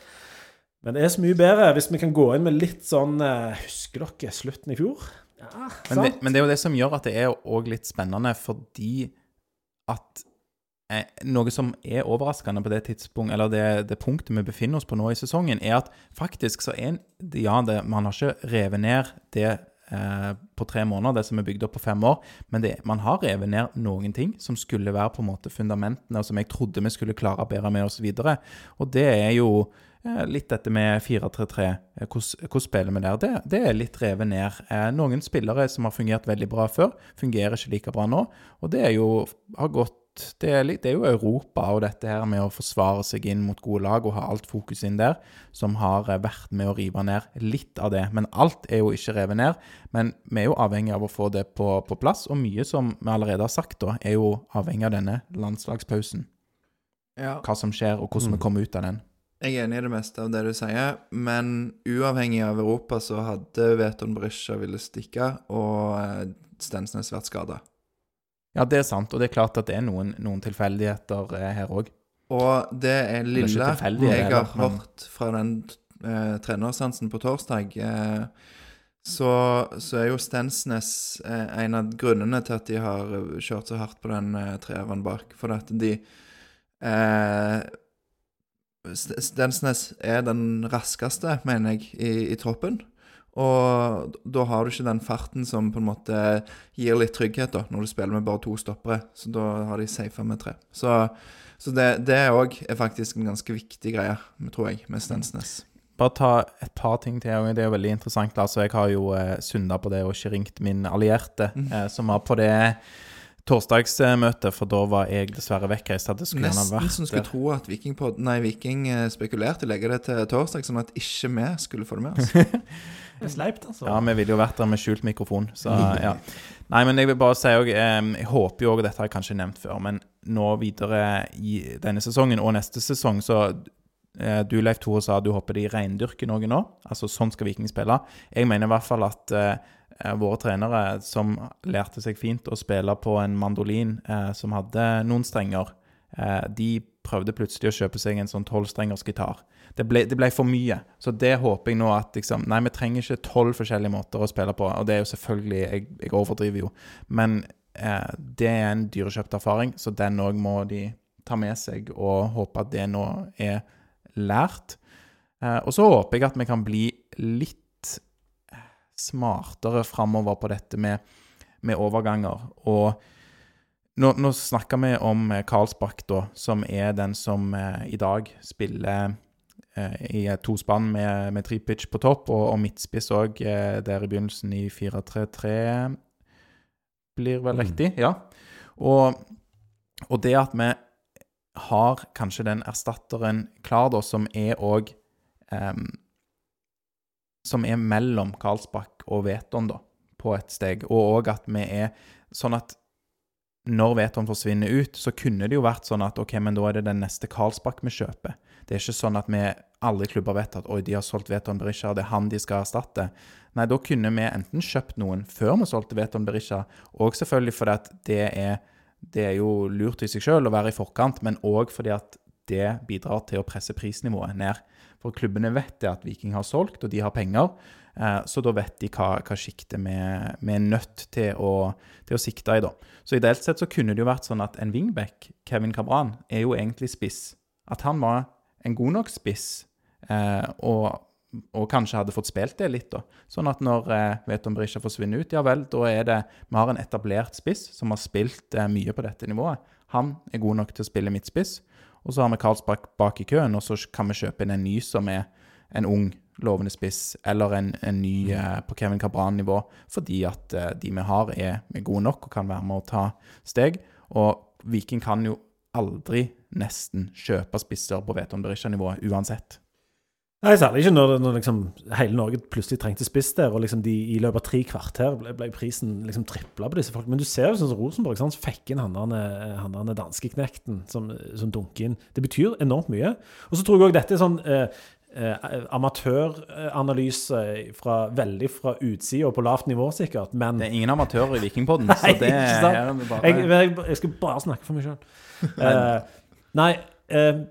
Men det er så mye bedre hvis vi kan gå inn med litt sånn eh, Husker dere slutten i fjor? Ja, Men det, men det er jo det som gjør at det er òg litt spennende, fordi at eh, noe som er overraskende på det tidspunkt, eller det, det punktet vi befinner oss på nå i sesongen, er at faktisk så er en Ja, det, man har ikke revet ned det eh, på tre måneder, det som er bygd opp på fem år, men det, man har revet ned noen ting som skulle være på en måte fundamentene, og som jeg trodde vi skulle klare bedre med oss videre. Og det er jo litt dette med 4-3-3. eh, Hvordan hvordan spiller vi der? Det, det er litt revet ned. Eh, Noen spillere som har fungert veldig bra før, fungerer ikke like bra nå. Og det er jo har gått det er, litt, det er jo Europa og dette her med å forsvare seg inn mot gode lag og ha alt fokus inn der, som har eh, vært med å rive ned litt av det. Men alt er jo ikke revet ned. Men vi er jo avhengig av å få det på, på plass. Og mye som vi allerede har sagt, da, er jo avhengig av denne landslagspausen. Ja. Hva som skjer, og hvordan vi kommer ut av den. Jeg er enig i det meste av det du sier, men uavhengig av Europa så hadde Veton Berisha ville stikke, og eh, Stensnes vært skada. Ja, det er sant. Og det er klart at det er noen, noen tilfeldigheter eh, her òg. Og det er lille det er jeg har men- hørt fra den eh, trenersansen på torsdag, eh, så, så er jo Stensnes eh, en av grunnene til at de har kjørt så hardt på den eh, treeren bak. For at de eh, Stensnes er den raskeste, mener jeg, i, i troppen. Og da har du ikke den farten som på en måte gir litt trygghet, da, når du spiller med bare to stoppere. Så da har de safa med tre. Så, så det, det òg er faktisk en ganske viktig greie, tror jeg, med Stensnes. Bare ta et par ting til. Det er jo veldig interessant. altså Jeg har jo eh, synda på det og ikke ringt min allierte, eh, som var på det torsdagsmøtet, for da var jeg dessverre vekkreist. Nesten vært som skulle tro at Viking, på, nei, Viking eh, spekulerte legge det til torsdag, sånn at ikke vi skulle få det med oss. Det er sleipt, altså. Ja, vi ville jo vært der med skjult mikrofon, så ja. Nei, men jeg vil bare si òg Jeg håper jo òg, dette har jeg kanskje nevnt før, men nå videre i denne sesongen og neste sesong, så eh, du, Leif Tore, sa du håper de reindyrker noe nå. Altså sånn skal Viking spille. Jeg mener i hvert fall at eh, våre trenere som lærte seg fint å spille på en mandolin eh, som hadde noen strenger, eh, de prøvde plutselig å kjøpe seg en sånn tolvstrengers gitar. Det ble, det ble for mye. Så det håper jeg nå at liksom Nei, vi trenger ikke tolv forskjellige måter å spille på. Og det er jo selvfølgelig Jeg, jeg overdriver jo. Men eh, det er en dyrekjøpt erfaring, så den òg må de ta med seg og håpe at det nå er lært. Eh, og så håper jeg at vi kan bli litt smartere framover på dette med, med overganger. Og nå, nå snakker vi om eh, Karlsbakk, da, som er den som eh, i dag spiller eh, i et tospann med, med Tripic på topp, og, og midtspiss òg, eh, der i begynnelsen i 4-3-3 blir vel Mm. riktig. Ja. Og, og det at vi har kanskje den erstatteren klar, da, som er òg Som er mellom Karlsbakk og Veton, da, på et steg. Og òg at vi er sånn at når Veton forsvinner ut, så kunne det jo vært sånn at ok, men da er det den neste Karlsbakk vi kjøper. Det er ikke sånn at vi alle klubber vet at oi, de har solgt Veton Berisha, det er han de skal erstatte. Nei, da kunne vi enten kjøpt noen før vi solgte Veton Berisha, og selvfølgelig fordi at det er, det er jo lurt i seg sjøl å være i forkant, men òg fordi at det bidrar til å presse prisnivået ned. For klubbene vet det at Viking har solgt, og de har penger. Eh, så da vet de hva, hva sjiktet vi, er nødt til å, til å, sikte i, da. Så ideelt sett så kunne det jo vært sånn at en wingback, Kevin Cabran, er jo egentlig spiss. At han var en god nok spiss, eh, og, og, kanskje hadde fått spilt det litt, da. Sånn at når eh, Veton Berisha forsvinner ut, ja vel, da er det Vi har en etablert spiss som har spilt eh, mye på dette nivået. Han er god nok til å spille midtspiss. Og så har vi Karlsbakk bak i køen, og så kan vi kjøpe inn en ny som er en ung lovende spiss eller en, en ny mm. eh, på Kevin Cabran-nivå, fordi at eh, de vi har, er, er, gode nok og kan være med å ta steg. Og Viking kan jo aldri nesten kjøpe spisser på Veton Berisha-nivået uansett. Nei, særlig ikke når, når liksom, hele Norge plutselig trengte spiss der, og liksom de, i løpet av tre kvarter ble, ble prisen liksom tripla på disse folk. Men du ser jo sånn som Rosenborg sant? fikk inn han der danskeknekten som, som dunker inn. Det betyr enormt mye. Og så tror jeg òg dette er sånn eh, eh, amatøranalyse fra, veldig fra utsida og på lavt nivå, sikkert. Men Det er ingen amatører i Vikingpodden, så det er bare... jeg, jeg, jeg, skal bare snakke for meg sjøl. eh, nei, eh,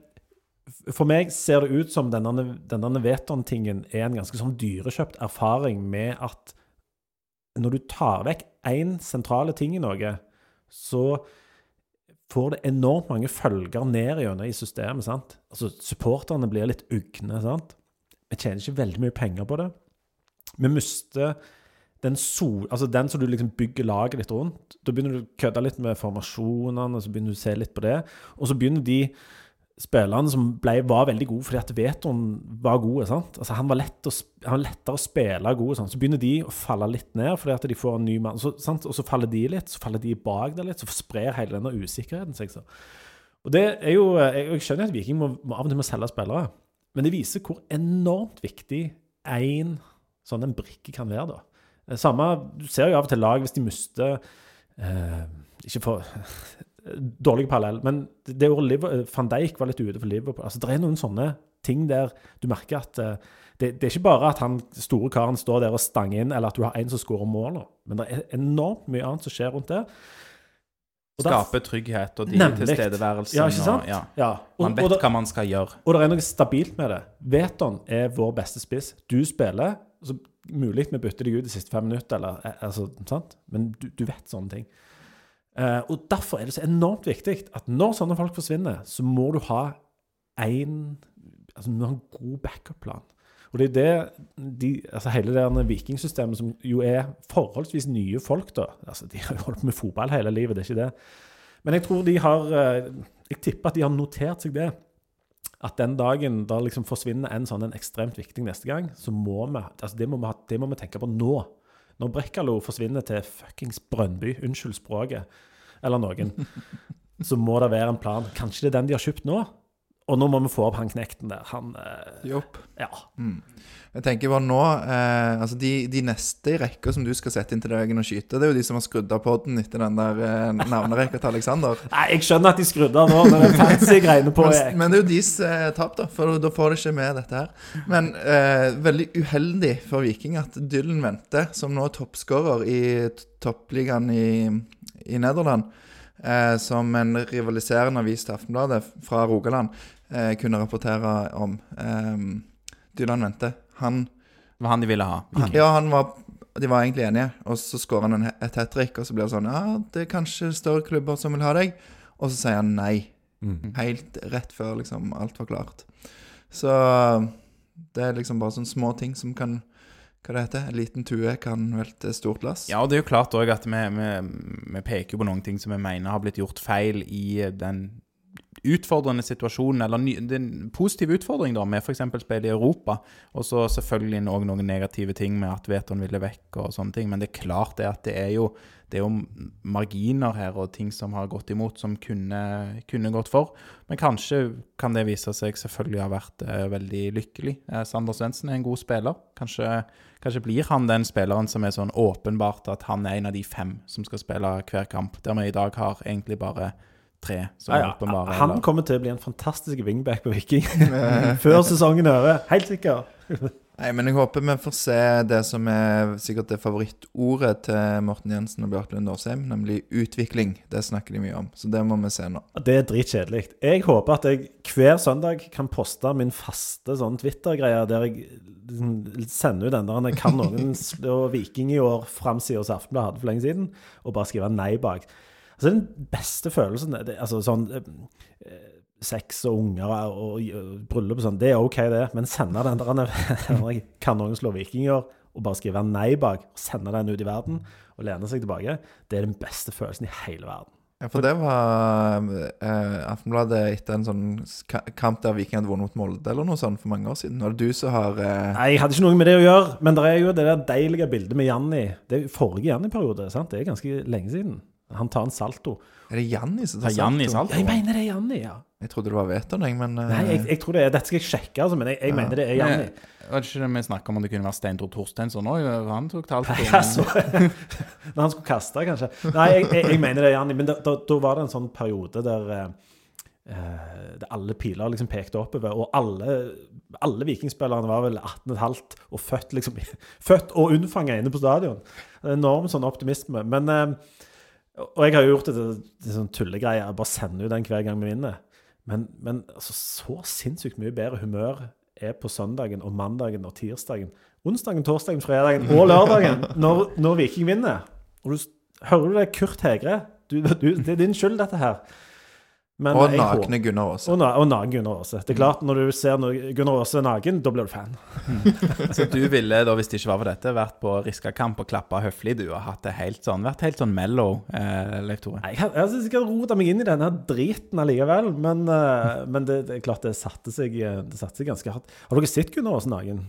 for meg ser det ut som denne, denne Veton-tingen er en ganske sånn dyrekjøpt erfaring med at når du tar vekk én sentrale ting i noe, så får det enormt mange følger ned gjennom i systemet. sant? Altså, Supporterne blir litt ugne. sant? Vi tjener ikke veldig mye penger på det. Vi mister den, sol, altså den som du liksom bygger laget litt rundt. Da begynner du å kødde litt med formasjonene, så begynner du å se litt på det. Og så begynner de spillerne som ble, var veldig gode fordi at Veton var god. Altså, han, var lett å, han lettere å spille god. Sant? Så begynner de å falle litt ned fordi at de får en ny mann. Så, og så faller de litt, så faller de bak der litt, så sprer hele denne usikkerheten seg. Og det er jo, jeg skjønner at Viking må, må av og til må selge spillere, men det viser hvor enormt viktig én sånn en brikke kan være. da. Samme, Du ser jo av og til lag hvis de mister eh, Ikke for Dårlig parallell. Men det ordet van Dijk var litt ute for Liverpool. Altså, det er noen sånne ting der du merker at uh, det, det, er ikke bare at han store karen står der og stanger inn, eller at du har en som skårer mål, men det er enormt mye annet som skjer rundt det. Skape trygghet og de tilstedeværelsen. Ja, ikke sant? Og, ja. Ja. Og, man vet og, hva man skal gjøre. Og det er noe stabilt med det. Veton er vår beste spiss. Du spiller. så Mulig vi bytter deg ut de siste fem minutter, eller, eh, altså, sant? men du, du vet sånne ting. Uh, og Derfor er det så enormt viktig at når sånne folk forsvinner, så må du ha en, altså, du må ha en god backup-plan. Og det er det de, altså Hele det vikingsystemet, som jo er forholdsvis nye folk, da altså De har jo holdt med fotball hele livet, det er ikke det. Men jeg tror de har eh, Jeg tipper at de har notert seg det. At den dagen da liksom forsvinner en sånn en ekstremt viktig neste gang, så må vi altså det må vi, det må vi tenke på nå. Når Brekkalo forsvinner til fuckings Brønnby, unnskyld språket, eller noen, så må det være en plan. Kanskje det er den de har kjøpt nå? Og nå må vi få opp han knekten der. Han eh, Jopp. Ja. Mm. Jeg tenker bare nå eh, Altså, de, de, neste i rekka som du skal sette inn til deg og skyte, det er jo de som har skrudd av poden etter den der eh, navnerekka til Alexander. Nei, jeg skjønner at de skrudde av nå, når det fancy greiene på. men, men, det er jo deres eh, tap, da, for da får de ikke med dette her. Men eh, veldig uheldig for Viking at Dylan Vente, som nå er toppskårer i toppligaen i, i Nederland eh, som en rivaliserende avis til Aftenbladet fra Rogaland eh, kunne rapportere om. Eh, Dylan Vente. Han Det var han de ville ha? Han, ja, han var, de var egentlig enige. Og så skårer han en, et hat trick, og så blir det sånn Ja, det er kanskje større klubber som vil ha deg. Og så sier han nei. Mm. Helt rett før liksom alt var klart. Så det er liksom bare sånne små ting som kan hva det heter, en liten tue kan velte stort lass. Ja, og det er jo klart òg at vi, vi, vi, peker på noen ting som vi mener har blitt gjort feil i den utfordrende situasjon, eller ny, det er en positiv utfordring da, med f.eks. spill i Europa. Og så selvfølgelig òg noen negative ting med at Veton ville vekk og sånne ting. Men det er klart det at det er jo, det er jo marginer her og ting som har gått imot, som kunne, kunne gått for. Men kanskje kan det vise seg selvfølgelig ha vært eh, veldig lykkelig. Eh, Sander Svendsen er en god spiller. Kanskje, kanskje blir han den spilleren som er sånn åpenbart at han er en av de fem som skal spille hver kamp, der vi i dag har egentlig bare tre som Ja, ja. Han eller- kommer til å bli en fantastisk wingback på Viking før sesongen er over. Helt sikker. Nei, men jeg håper vi får se det som er sikkert det favorittordet til Morten Jensen og Bjarte Lund Aasheim, nemlig utvikling. Det snakker de mye om, så det må vi se nå. Det er dritkjedelig. Jeg håper at jeg hver søndag kan poste min faste sånn Twitter-greie der jeg liksom sender ut den der jeg kan noen slå Viking i år framsida hos Aftenbladet hadde for lenge siden, og bare skrive nei bak. Altså Den beste følelsen det, altså sånn eh, Sex og unger og, og bryllup og sånn, det er OK, det. Men sende den der jeg kan noen slå Viking og bare skrive nei bak, og sende den ut i verden, og lene seg tilbake, det er den beste følelsen i hele verden. Ja, for det var eh, Aftenbladet etter en sånn kamp der Viking hadde vunnet mot Molde eller noe sånt for mange år siden. Og det du som har eh, Nei, jeg hadde ikke noe med det å gjøre, men det er jo det der deilige bildet med Janni. Det er forrige Janni-periode, sant? Det er ganske lenge siden. Han tar en salto. Er det Janni som Tar Janni salto? Jeg mener det er Janni, ja. Jeg trodde det var Veton, jeg, men eh, Nei, jeg, jeg tror det er Dette skal jeg sjekke, altså, men jeg, jeg mener det er Janni. Men, Var det ikke det vi snakka om om det kunne være Steindro Torsteinsson òg? Han tok talt på Ja, når han skulle kaste, kanskje. Nei, jeg, jeg, jeg mener det er Janni. Men da, da, da var det en sånn periode der eh, eh, alle piler liksom pekte oppover, og alle, alle vikingspillerne var vel 18,5 og født liksom Født og unnfanga inne på stadion. Enorm sånn optimisme. Men eh, Og jeg har jo gjort det til sånn tullegreie, bare sende ut den hver gang vi vinner. Men, men altså, så sinnssykt mye bedre humør er på søndagen og mandagen og tirsdagen. Onsdagen, torsdagen, fredagen og lørdagen når, når Viking vinner. Og du, hører du det, Kurt Hegre? Du, du, det er din skyld, dette her. Men Og nakne Gunnar Aase. og, na og naken Gunnar Aase. Det er klart, når du ser Gunnar Aase naken, da blir du fan. Så du ville, da, hvis det ikke var for dette, vært på Riska-kamp og klappa høflig, du, og hatt det helt sånn, vært helt sånn mellow, eh, Leif Tore? Nei, Jeg syns jeg har rota meg inn i denne driten allikevel, men, eh, men det, det er klart det satte seg, det satte seg ganske hardt. Har dere sett Gunnar Aase naken?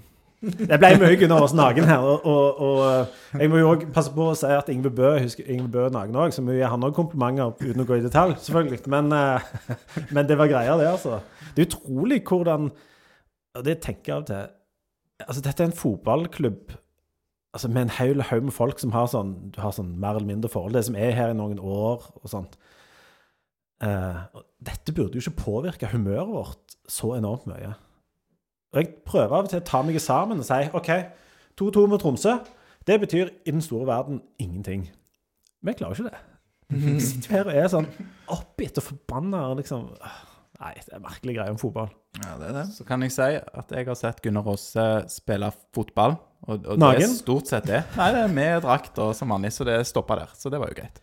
Det ble mye Gunnar Aase naken her. Og, og, og eh, jeg må jo også passe på å si at Ingve Bø husker Ingve Bø naken òg, så vi gir han òg komplimenter uten å gå i detalj, selvfølgelig. Men, eh, men det var greia, det, altså. Det er utrolig hvordan Og det tenker jeg av og til Altså, dette er en fotballklubb altså, med en hel haug med folk som har sånn, du har sånn mer eller mindre forhold. Det som er her i noen år og sånt. Uh, dette burde jo ikke påvirke humøret vårt så enormt mye. Og jeg prøver av og til å ta meg sammen og si OK, 2-2 mot Tromsø. Det betyr i den store verden ingenting. Vi klarer ikke det. Vi sitter her og er sånn oppgitt og forbanna og liksom Nei, det er merkelig greie om fotball. Ja, det er det. Så kan jeg si at jeg har sett Gunnar Aase spille fotball. Og, og det er stort sett det. Nei, det er med drakt og som vanlig, så det stoppa der. Så det var jo greit.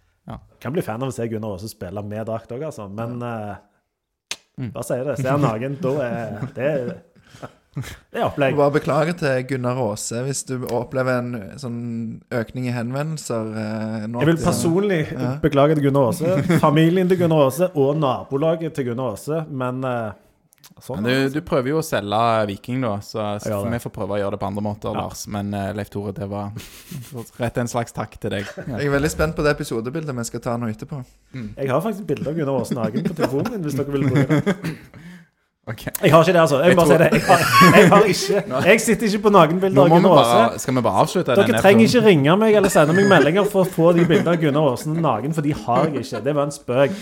Kan bli fan av å se Gunnar Aase spille med drakt òg, altså. Men ja. uh, bare si det. Ser han naken, da er det Det er opplegg. Bare beklager til Gunnar Aase hvis du opplever en sånn økning i henvendelser. eh, nå Jeg vil personlig Ja. beklage til Gunnar Aase, familien til Gunnar Aase og nabolaget til Gunnar Aase, men eh, sånn. Men du, du prøver jo å selge Viking, da, så, så vi får prøve å gjøre det på andre måter, Ja. Lars. Men uh, Leif Tore, det var rett en slags takk til deg. Ja. Jeg er veldig spent på det episodebildet vi skal ta nå etterpå. Jeg har faktisk bilde av Gunnar Aasen Hagen på telefonen min, hvis dere vil bruke det. Ok. Jeg har ikke det, altså. Jeg, Jeg bare tror- det. Jeg har, jeg har ikke Jeg sitter ikke på nakenbilder Nå av vi Gunnar Aase. skal vi bare avslutte Dere denne trenger ikke ringe meg eller sende meg meldinger for å få de bildene av Gunnar Aasen naken, for de har jeg ikke. Det var en spøk.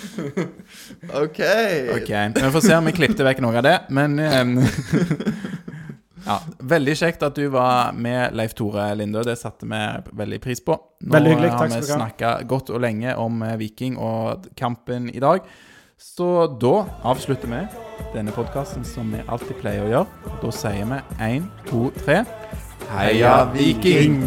OK! okay. Vi får se om vi klippet vekk noe av det, men um, Ja, Veldig kjekt at du var med, Leif Tore Lindø. Det satte vi veldig pris på. Nå Veldig hyggelig, har takk vi skal du ha. snakka godt og lenge om eh, Viking og kampen i dag. Så da avslutter vi denne podkasten som vi alltid pleier å gjøre. Da sier vi én, to, tre Heia Viking!